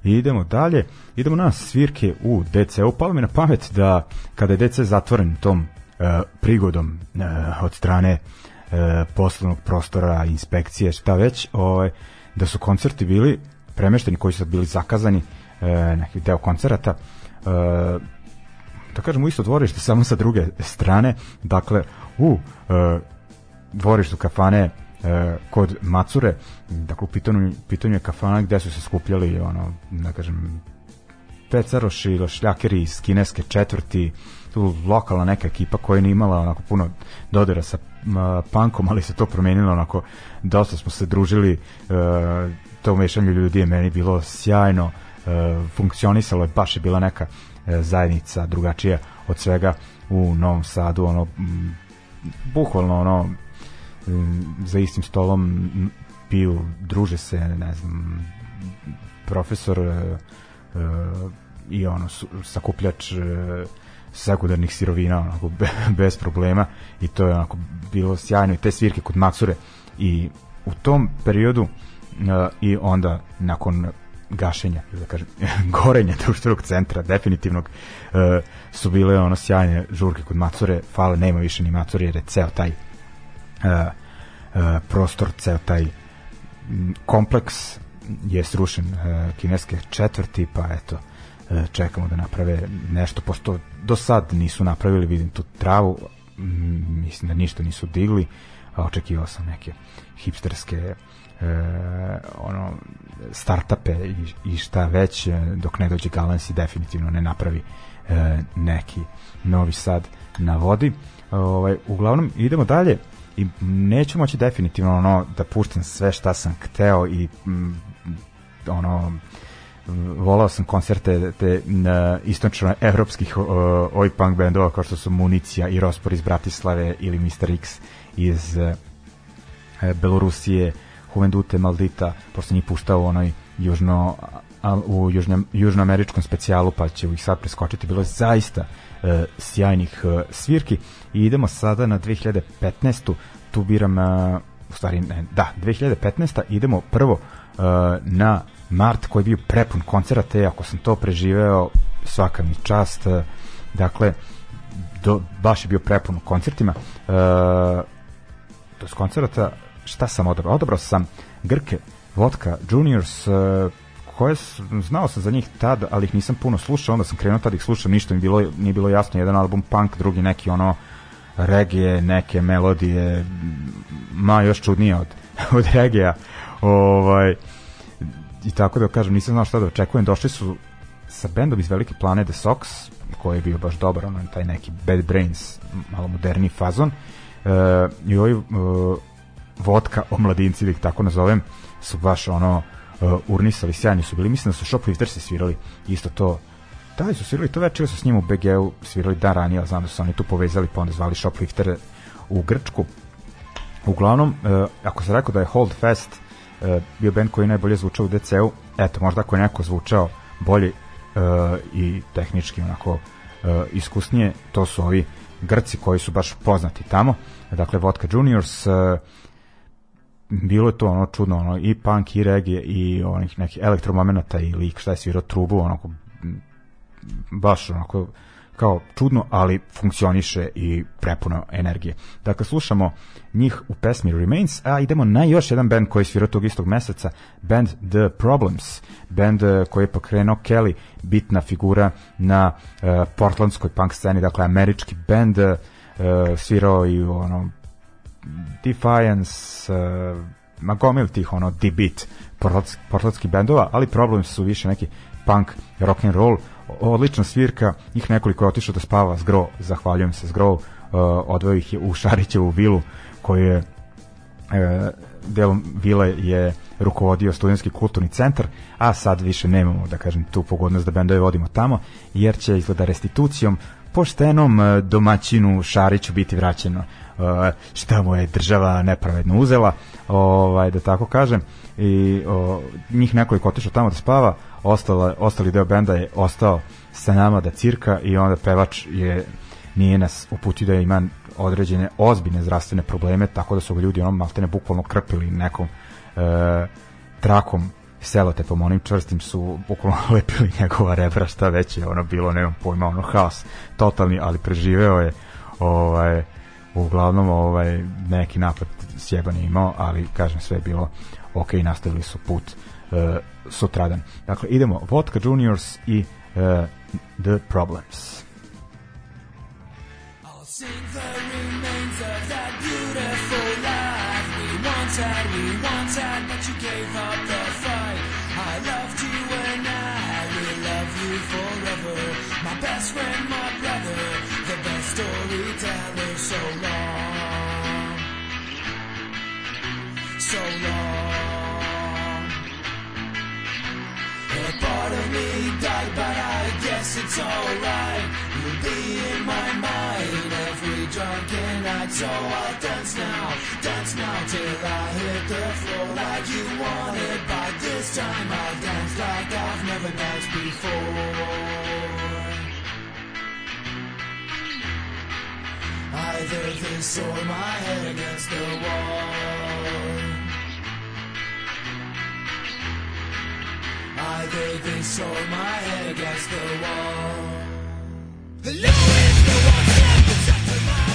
idemo dalje, idemo na svirke u DC-u. Palo mi na pamet da kada je DC zatvoren tom e, prigodom e, od strane e, poslovnog prostora, inspekcije, šta već, ovaj, da su koncerti bili premešteni koji su bili zakazani, e, neki deo koncerata, e, da kažemo isto dvorište samo sa druge strane dakle u dvorištu kafane e, kod Macure dakle u pitanju, pitanju je kafana gde su se skupljali ono da kažem pecaroši šljakeri iz kineske četvrti tu lokalna neka ekipa koja nije imala onako puno dodira sa m, punkom, ali se to promenilo onako, dosta smo se družili, e, to umešanje ljudi je meni bilo sjajno, e, funkcionisalo je, baš je bila neka e, zajednica drugačija od svega u Novom Sadu, ono, m, bukvalno ono, za istim stolom piju, druže se, ne znam, profesor e, e, i ono sakupljač e, sekundarnih sirovina onako be, bez problema. I to je onako bilo sjajno. I te svirke kod Maksure. I u tom periodu e, i onda nakon gašenja da kažem gorenja društvenog centra definitivnog e, su bile ono sjajne žurke kod Macure fale nema više ni Macure jer je ceo taj e, e, prostor ceo taj kompleks je srušen e, kineske četvrti pa eto e, čekamo da naprave nešto pošto do sad nisu napravili vidim tu travu mislim da ništa nisu digli a očekivao sam neke hipsterske e, ono startape i, i šta već e, dok ne dođe Galans i definitivno ne napravi e, neki novi sad na vodi. Ovaj, uglavnom idemo dalje i neću moći definitivno ono da puštam sve šta sam hteo i mm, ono volao sam koncerte te istočno evropskih oj punk bendova kao što su Municija i Rospor iz Bratislave ili Mr. X iz e, Belorusije Juvendute Maldita pošto njih puštao u onoj južno u južno, južnoameričkom specijalu pa će ih sad preskočiti bilo je zaista e, sjajnih e, svirki i idemo sada na 2015. tu biram e, u stvari ne, da 2015. idemo prvo e, na mart koji je bio prepun koncerata i ako sam to preživeo svaka mi čast e, dakle do, baš je bio prepun koncertima e, to je koncerata šta sam odabrao? Odabrao sam Grke, Vodka, Juniors, e, koje znao sam za njih tad, ali ih nisam puno slušao, onda sam krenuo tad ih slušam, ništa mi bilo, nije bilo jasno, jedan album punk, drugi neki ono regije, neke melodije, ma još čudnije od, od regija, ovaj, i tako da kažem, nisam znao šta da očekujem, došli su sa bendom iz Velike plane The Sox, koji je bio baš dobar, ono, taj neki Bad Brains, malo moderni fazon, e, i ovi e, vodka omladinci, da ih tako nazovem, su baš ono uh, urnisali, sjajni su bili. Mislim da su Shoplifters svirali isto to da su svirali to večer su s njim u BG-u svirali dan ranije, ali znam da su oni tu povezali pa onda zvali Shopliftere u Grčku. Uglavnom, uh, ako se rekao da je Hold Fast uh, bio band koji je najbolje zvučao u DC-u, eto, možda ako je neko zvučao bolje uh, i tehnički onako uh, iskusnije, to su ovi Grci koji su baš poznati tamo. Dakle, Vodka Juniors, uh, bilo je to ono čudno, ono, i punk, i regije, i onih nekih elektromomenata, i lik šta je svirao trubu, onako, baš onako, kao čudno, ali funkcioniše i prepuno energije. Dakle, slušamo njih u pesmi Remains, a idemo na još jedan band koji je svirao tog istog meseca, band The Problems, band eh, koji je pokrenuo Kelly, bitna figura na uh, portlandskoj punk sceni, dakle, američki band, uh, svirao i ono, Defiance, uh, ma gomil tih ono D-beat portlandsk- portlandskih bendova, ali problem su više neki punk, rock and roll, odlična svirka, njih nekoliko je otišao da spava s Gro, zahvaljujem se s Gro, uh, odveo ih je u Šarićevu vilu koju je e, delom vile je rukovodio studentski kulturni centar, a sad više nemamo, da kažem, tu pogodnost da bendove vodimo tamo, jer će izgleda restitucijom poštenom domaćinu Šariću biti vraćeno šta mu je država nepravedno uzela, ovaj, da tako kažem, i o, njih nekoliko otišao tamo da spava, ostala, ostali deo benda je ostao sa nama da cirka i onda pevač je nije nas uputio da ima određene ozbiljne zdravstvene probleme, tako da su ga ljudi ono maltene bukvalno krpili nekom e, trakom selotepom, onim čvrstim su bukvalno lepili njegova rebra, šta već je ono bilo, nemam pojma, ono haos totalni, ali preživeo je ovaj, uglavnom ovaj, neki napad sjeban je imao, ali kažem sve je bilo ok, nastavili su put e, sutradan. Dakle, idemo Vodka Juniors i e, The Problems. I'll sing the part of me died, but I guess it's alright. You'll be in my mind every drunken night, so I'll dance now, dance now till I hit the floor like you wanted. By this time, I'll dance like I've never danced before. Either this or my head against the wall. I gave in, saw my head against the wall. The law the one that.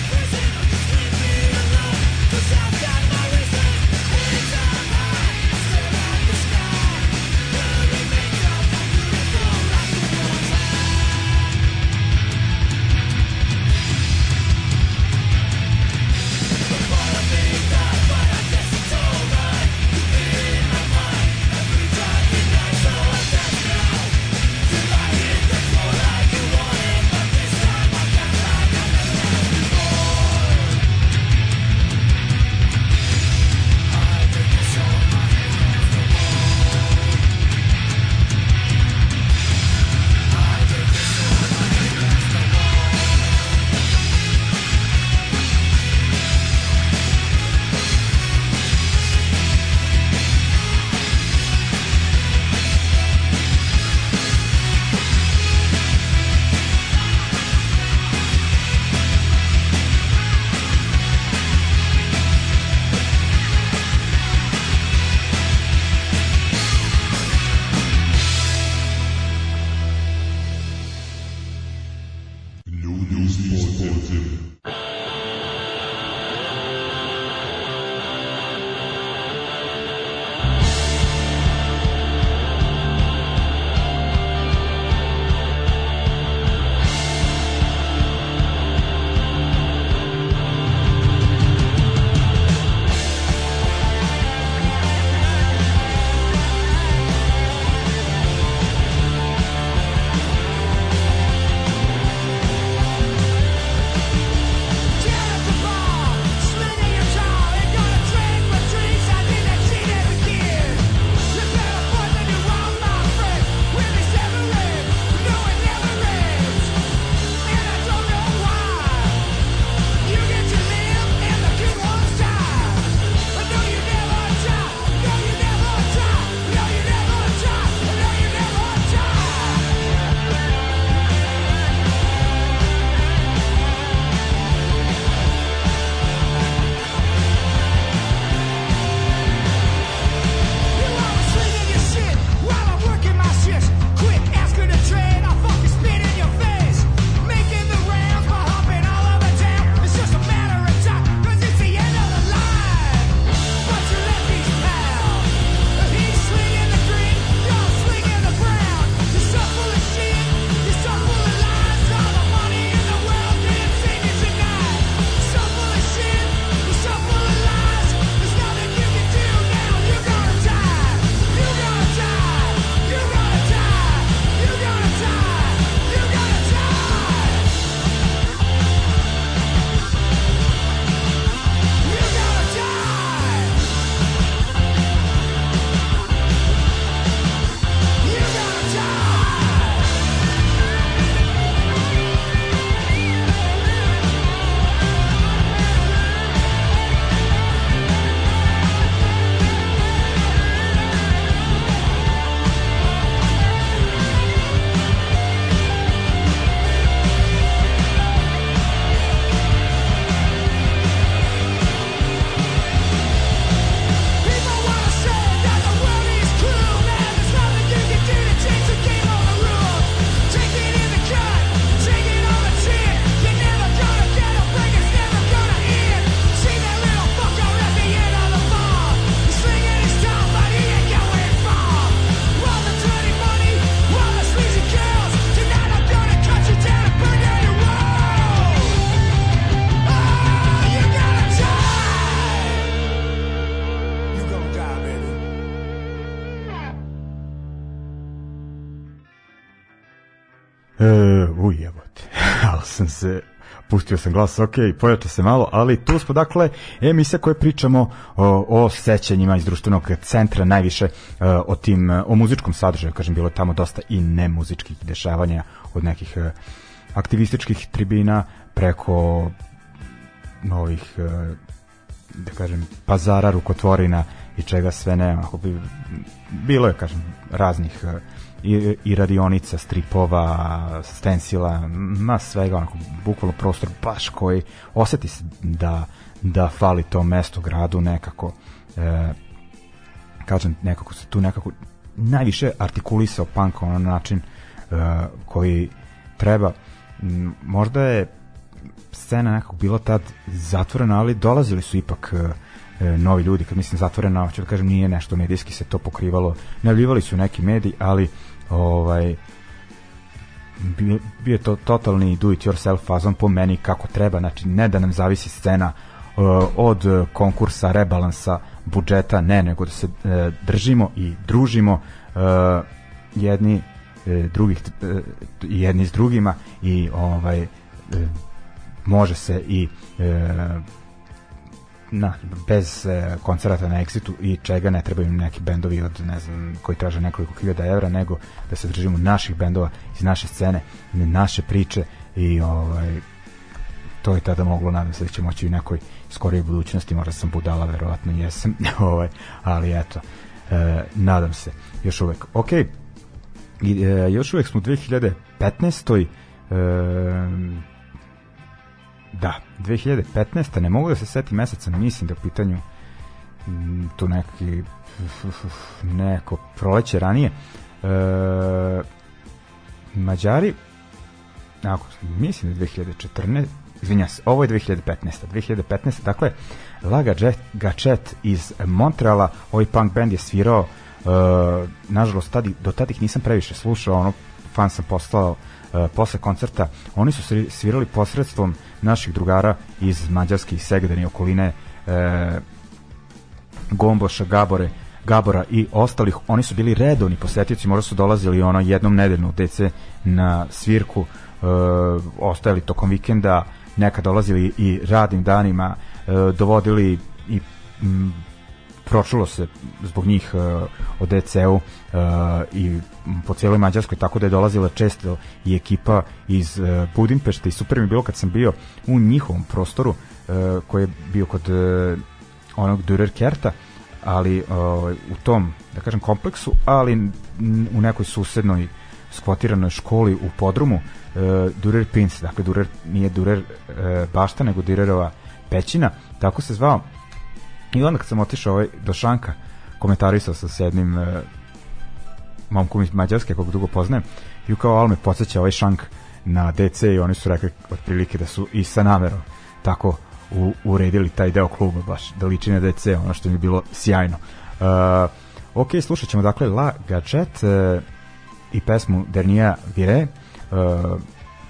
E. Ali sam glas, ok, pojača se malo, ali tu smo dakle emisija koje pričamo o, o sećanjima iz društvenog centra, najviše uh, o tim, uh, o muzičkom sadržaju, kažem, bilo tamo dosta i nemuzičkih dešavanja od nekih uh, aktivističkih tribina preko novih da kažem pazara, rukotvorina i čega sve ne, ako bi bilo je kažem raznih uh, i, i radionica, stripova, stensila, ma svega, onako, bukvalno prostor baš koji oseti se da, da fali to mesto gradu nekako. E, kažem, nekako se tu nekako najviše artikulisao punk na način e, koji treba. Možda je scena nekako bila tad zatvorena, ali dolazili su ipak e, novi ljudi, kad mislim zatvorena, hoću da kažem, nije nešto medijski se to pokrivalo. Najavljivali su neki mediji, ali ovaj bio, je to totalni do it yourself fazon po meni kako treba, znači ne da nam zavisi scena uh, od konkursa, rebalansa, budžeta, ne, nego da se uh, držimo i družimo uh, jedni drugih jedni s drugima i ovaj može se i na, bez e, koncerata na Exitu i čega ne trebaju neki bendovi od ne znam koji traže nekoliko hiljada evra nego da se držimo naših bendova iz naše scene naše priče i ovaj to je tada moglo nadam se da će moći u nekoj skorijoj budućnosti možda sam budala verovatno jesam ovaj ali eto e, nadam se još uvek ok I, e, još uvek smo u 2015. E, Da, 2015. Ne mogu da se seti meseca, mislim da u pitanju m, tu neki neko proleće ranije. E, Mađari ako, mislim da je 2014 izvinja se, ovo je 2015. 2015. Dakle, Laga Gachet iz Montreala, ovaj punk band je svirao uh, nažalost, tadi, do tada ih nisam previše slušao, ono, fan sam postao uh, posle koncerta. Oni su svirali posredstvom naših drugara iz Mađarske i Segedani okoline e, Gomboša, Gabore, Gabora i ostalih, oni su bili redovni posetioci, možda su dolazili ono jednom nedeljno u DC na svirku, e, ostajali tokom vikenda, neka dolazili i radnim danima, e, dovodili i m, pročulo se zbog njih o DC-u uh, i po cijeloj Mađarskoj, tako da je dolazila često i ekipa iz uh, Budimpešte i super mi bilo kad sam bio u njihovom prostoru uh, koji je bio kod uh, onog Dürer Kerta, ali u tom, da kažem, kompleksu, ali u nekoj susednoj skvotiranoj školi u podrumu Dürer Pins, dakle Dürer nije Dürer uh, bašta, nego Dürerova pećina, tako se zvao I onda kad sam otišao ovaj, do Šanka, komentarisao sam s jednim uh, momkom iz Mađarske, kog dugo poznajem, i kao, ali me podsjeća ovaj Šank na DC i oni su rekli otprilike da su i sa namerom tako u, uredili taj deo kluba baš, da liči na DC, ono što mi je bilo sjajno. Uh, ok, slušat ćemo dakle La Gadget uh, i pesmu Dernier Vire, uh,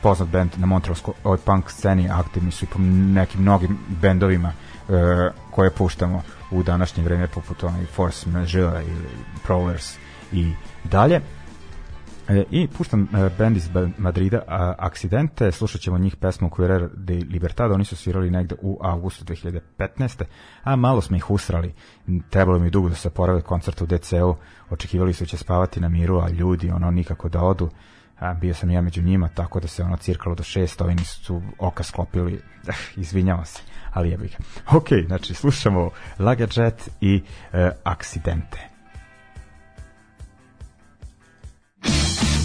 poznat band na Montrealskoj punk sceni, aktivni su i po nekim mnogim bendovima e, koje puštamo u današnje vreme poput onaj Force Majeure ili Prowlers i dalje. E, I puštam e, band iz Madrida a, Accidente, slušat ćemo njih pesmu Querer de Libertad, oni su svirali negde u avgustu 2015. A malo smo ih usrali, trebalo mi dugo da se porave koncert u DCU, očekivali su da će spavati na miru, a ljudi ono nikako da odu. A, bio sam ja među njima, tako da se ono cirkalo do šest, ovi nisu oka sklopili, eh, izvinjava se, ali jebi ga. Ok, znači slušamo Lagajet i e, Accidente. On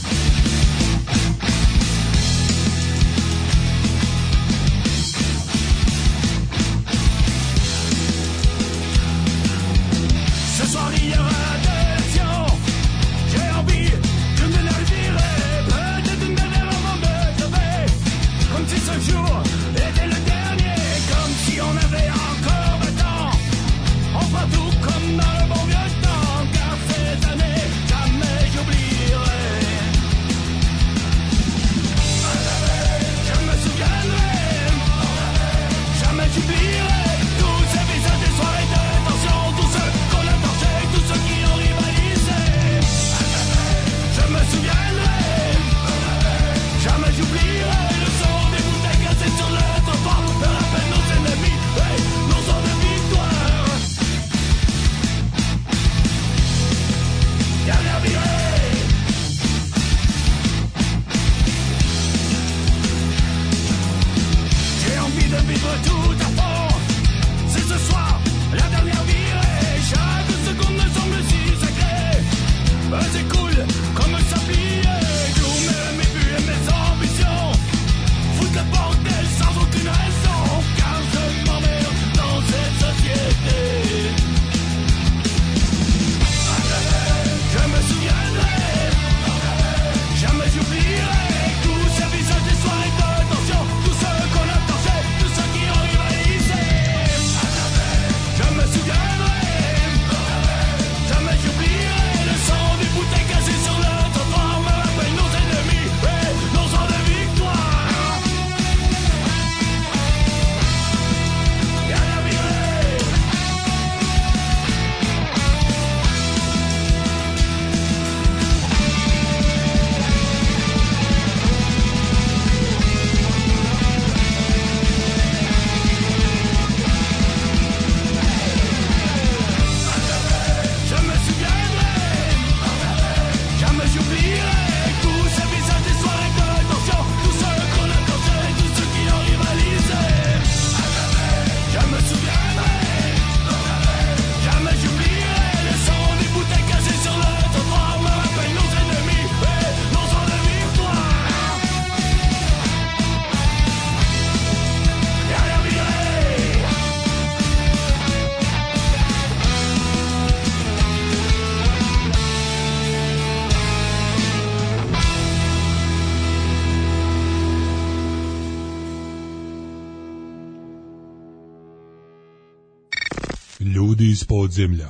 Ljudi iz podzemlja.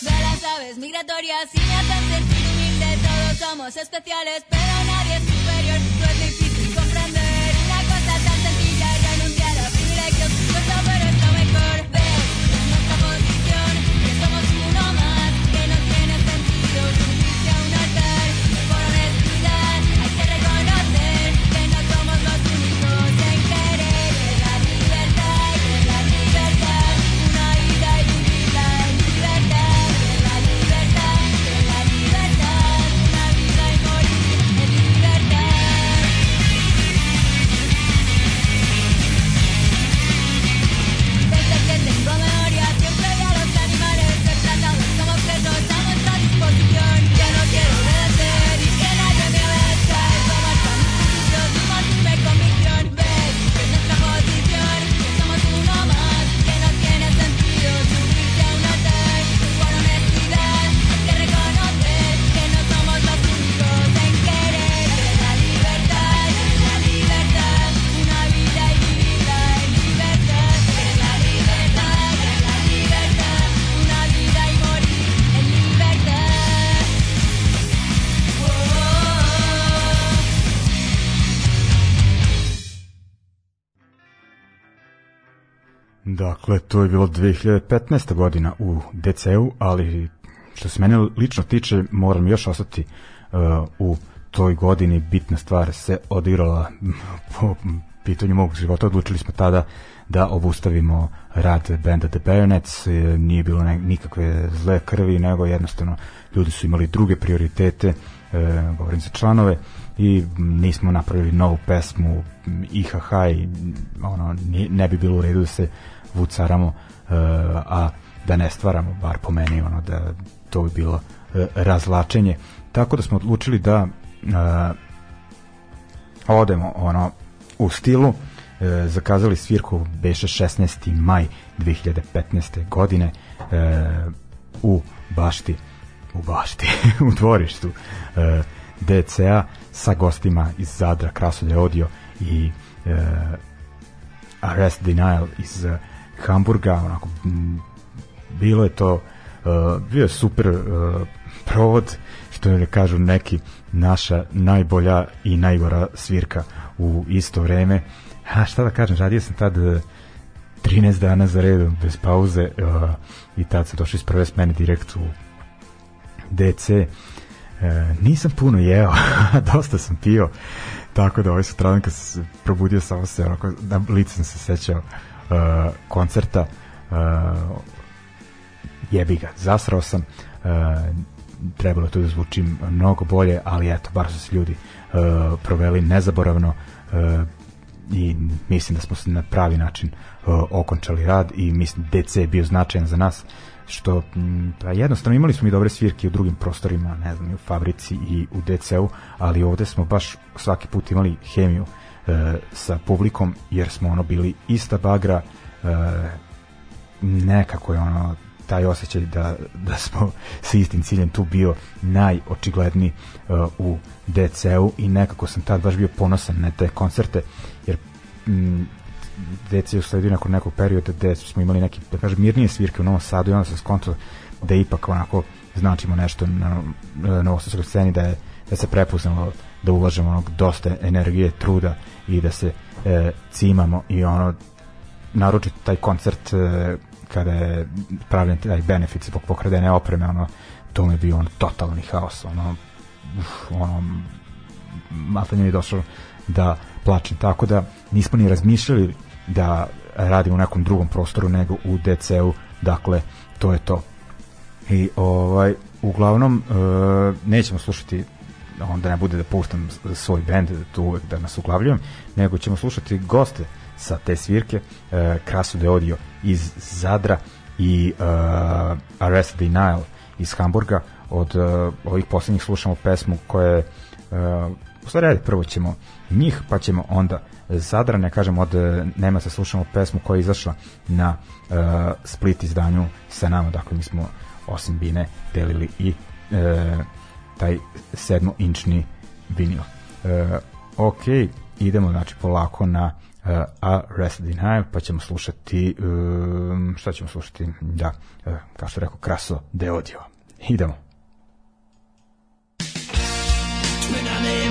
De las aves migratorias y sentir humilde, todos somos especiales, pero Dakle, to je bilo 2015. godina u DC-u, ali što se mene lično tiče, moram još ostati uh, u toj godini. Bitna stvar se odigrala po pitanju mog života. Odlučili smo tada da obustavimo rad benda The Bayonets. Nije bilo ne, nikakve zle krvi, nego jednostavno ljudi su imali druge prioritete, e, govorim za članove, i nismo napravili novu pesmu IHH i ono, ne bi bilo u redu da se vucaramo, e, a da ne stvaramo, bar po meni, ono, da to bi bilo e, razlačenje. Tako da smo odlučili da e, odemo ono u stilu e, zakazali svirku beše 16. maj 2015. godine e, u bašti u bašti u dvorištu e, DCA sa gostima iz Zadra, Krasodje Audio i e, Arrest Denial iz Hamburga onako m, bilo je to uh, bio je super uh, provod što ne kažu neki naša najbolja i najgora svirka u isto vreme. A šta da kažem radio sam tad uh, 13 dana za redom bez pauze uh, i tad sam došao iz prve smene direkt u DC e, nisam puno jeo dosta sam pio tako da ovaj sutradan kad se probudio samo se onako, na licu sam se sećao uh, koncerta uh, jebi ga, zasrao sam uh, trebalo to da zvučim mnogo bolje, ali eto, bar su se ljudi uh, proveli nezaboravno uh, i mislim da smo se na pravi način uh, okončali rad i mislim DC je bio značajan za nas što pa jednostavno imali smo i dobre svirke u drugim prostorima, ne znam, i u fabrici i u DC-u, ali ovde smo baš svaki put imali hemiju e, sa publikom jer smo ono bili ista bagra e, nekako je ono taj osjećaj da, da smo sa istim ciljem tu bio najočigledniji uh, u DC-u i nekako sam tad baš bio ponosan na te koncerte jer mm, DC je usledio nakon nekog perioda gde smo imali neke, da kažem, mirnije svirke u Novom Sadu i onda sam skontao da ipak onako značimo nešto na na novosadskoj sceni da je da se prepoznalo da ulažemo onog dosta energije, truda i da se e, cimamo i ono naročito taj koncert e, kada je pravljen taj benefit zbog pokradene opreme ono to mi je bio ono totalni haos ono uf, ono maltanje mi je došlo da plačem. Tako da nismo ni razmišljali da radimo u nekom drugom prostoru nego u DC-u dakle to je to. I ovaj uglavnom e, nećemo slušati onda ne bude da pustam svoj bend tu uvek da nas uglavljujem nego ćemo slušati goste sa te svirke e, Krasu de Audio iz Zadra i e, Arrested Denial iz Hamburga. Od e, ovih poslednjih slušamo pesmu koja je e, u stvari prvo ćemo njih pa ćemo onda Zadra. Ne kažem od e, Nemaca slušamo pesmu koja je izašla na e, split izdanju sa nama dakle mi smo osim Bine delili i e, taj 7-inčni vinil. E, ok, idemo znači polako na e, uh, Arrested Denial, pa ćemo slušati, um, šta ćemo slušati, da, uh, kao što rekao, Kraso de Odio. Idemo. Twin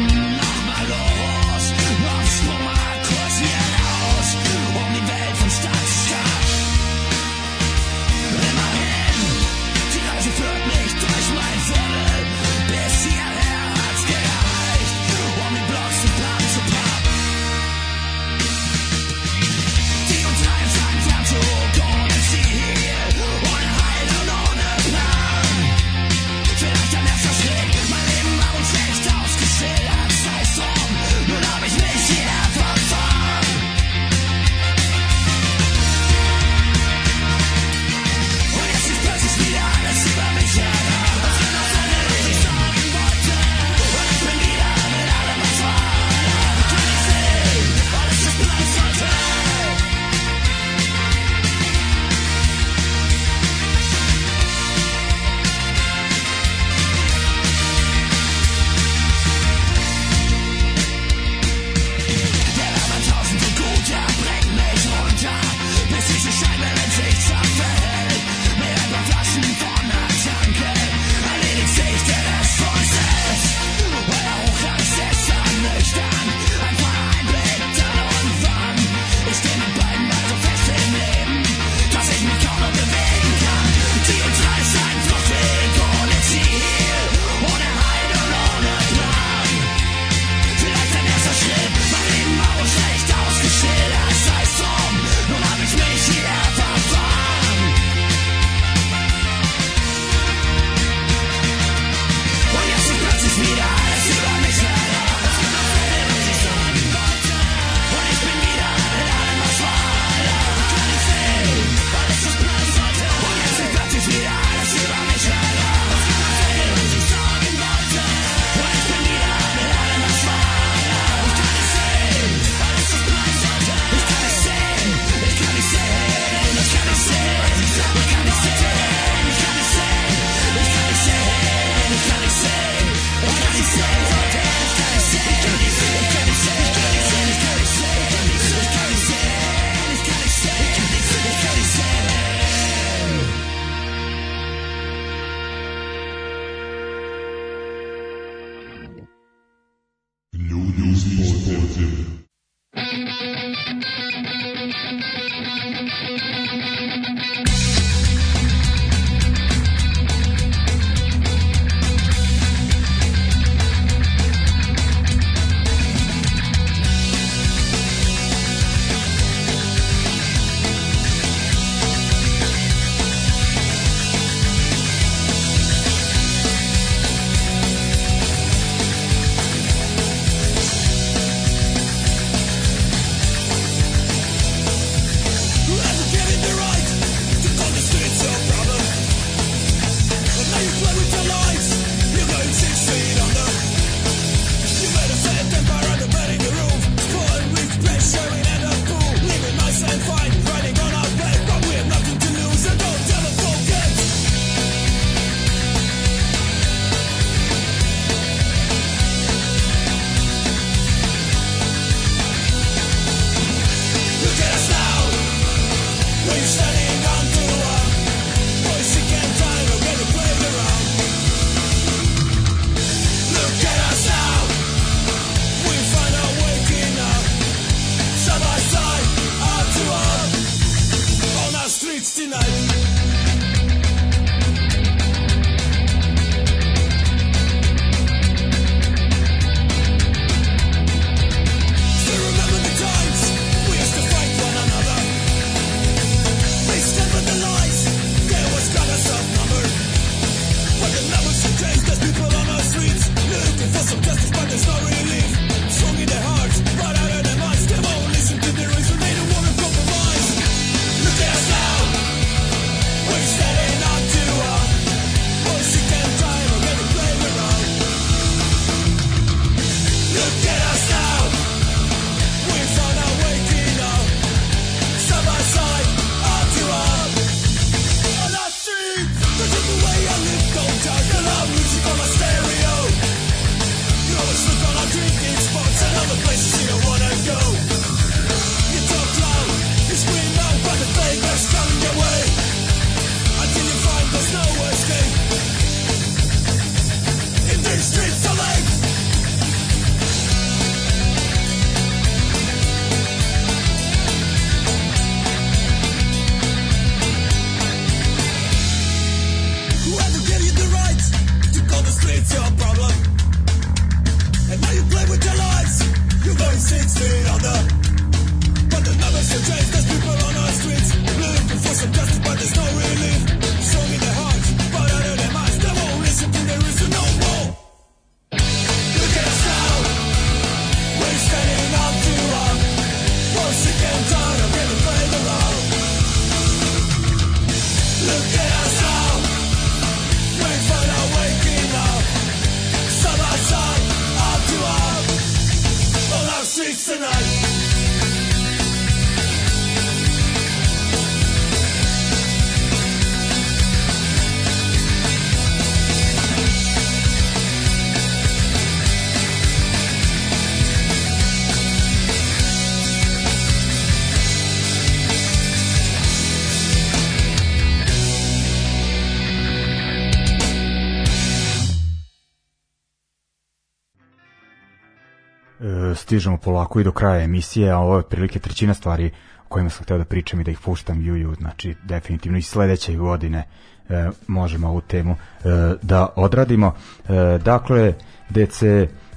stižemo polako i do kraja emisije, a ovo je otprilike trećina stvari o kojima sam hteo da pričam i da ih puštam juju, znači definitivno i sledeće godine e, možemo ovu temu e, da odradimo. E, dakle, DC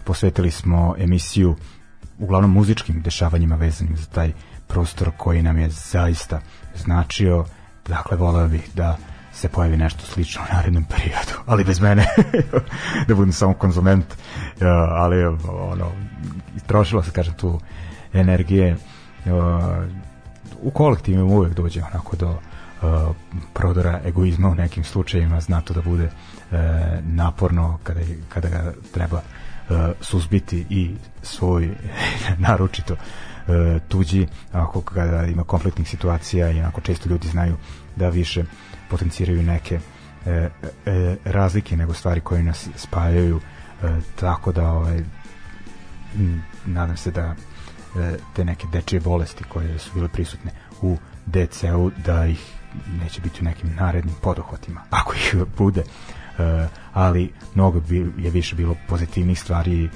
posvetili smo emisiju uglavnom muzičkim dešavanjima vezanim za taj prostor koji nam je zaista značio. Dakle, voleo bih da se pojavi nešto slično u narednom periodu, ali bez mene, da budem samo konzument, ja, ali ono, trošilo se, kažem, tu energije, ja, u kolektivima uvek dođe onako do uh, prodora egoizma u nekim slučajevima, zna to da bude uh, naporno kada, kada ga treba uh, suzbiti i svoj naročito uh, tuđi ako kada ima konfliktnih situacija i onako često ljudi znaju da više potenciraju neke e, e, razlike nego stvari koje nas spajaju e, tako da ovaj, m, nadam se da e, te neke dečije bolesti koje su bile prisutne u DC-u da ih neće biti u nekim narednim podohvatima ako ih bude. E, ali mnogo bi, je više bilo pozitivnih stvari e,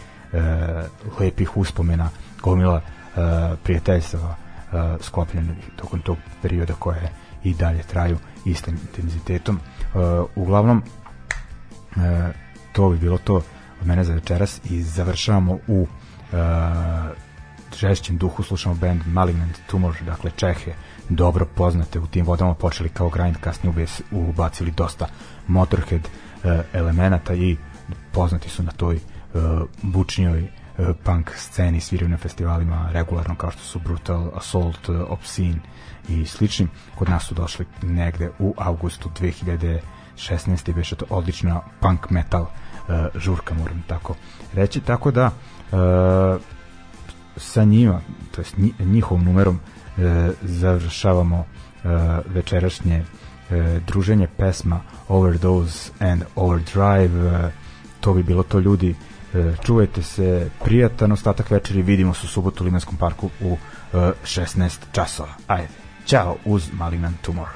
lepih uspomena gomila e, prijateljstava e, sklopljenih tokom tog perioda koje i dalje traju istim intenzitetom. Uh, uglavnom, uh, to bi bilo to od mene za večeras i završavamo u uh, žešćem duhu slušamo band Malignant Tumor, dakle Čehe, dobro poznate u tim vodama, počeli kao grind, kasnije ubacili dosta Motorhead elemenata i poznati su na toj bučnjoj punk sceni, sviraju na festivalima regularno kao što su Brutal Assault, Obscene i sličnim. Kod nas su došli negde u avgustu 2016. i beše to odlična punk metal uh, žurka, moram tako reći. Tako da uh, sa njima, to jest njihovom numerom uh, završavamo uh, večerašnje uh, druženje pesma Overdose and Overdrive. Uh, to bi bilo to ljudi čuvajte se, prijatan ostatak večeri, vidimo se u subotu u Limanskom parku u 16 časova. Ajde. Ćao uz Malignant Tumor.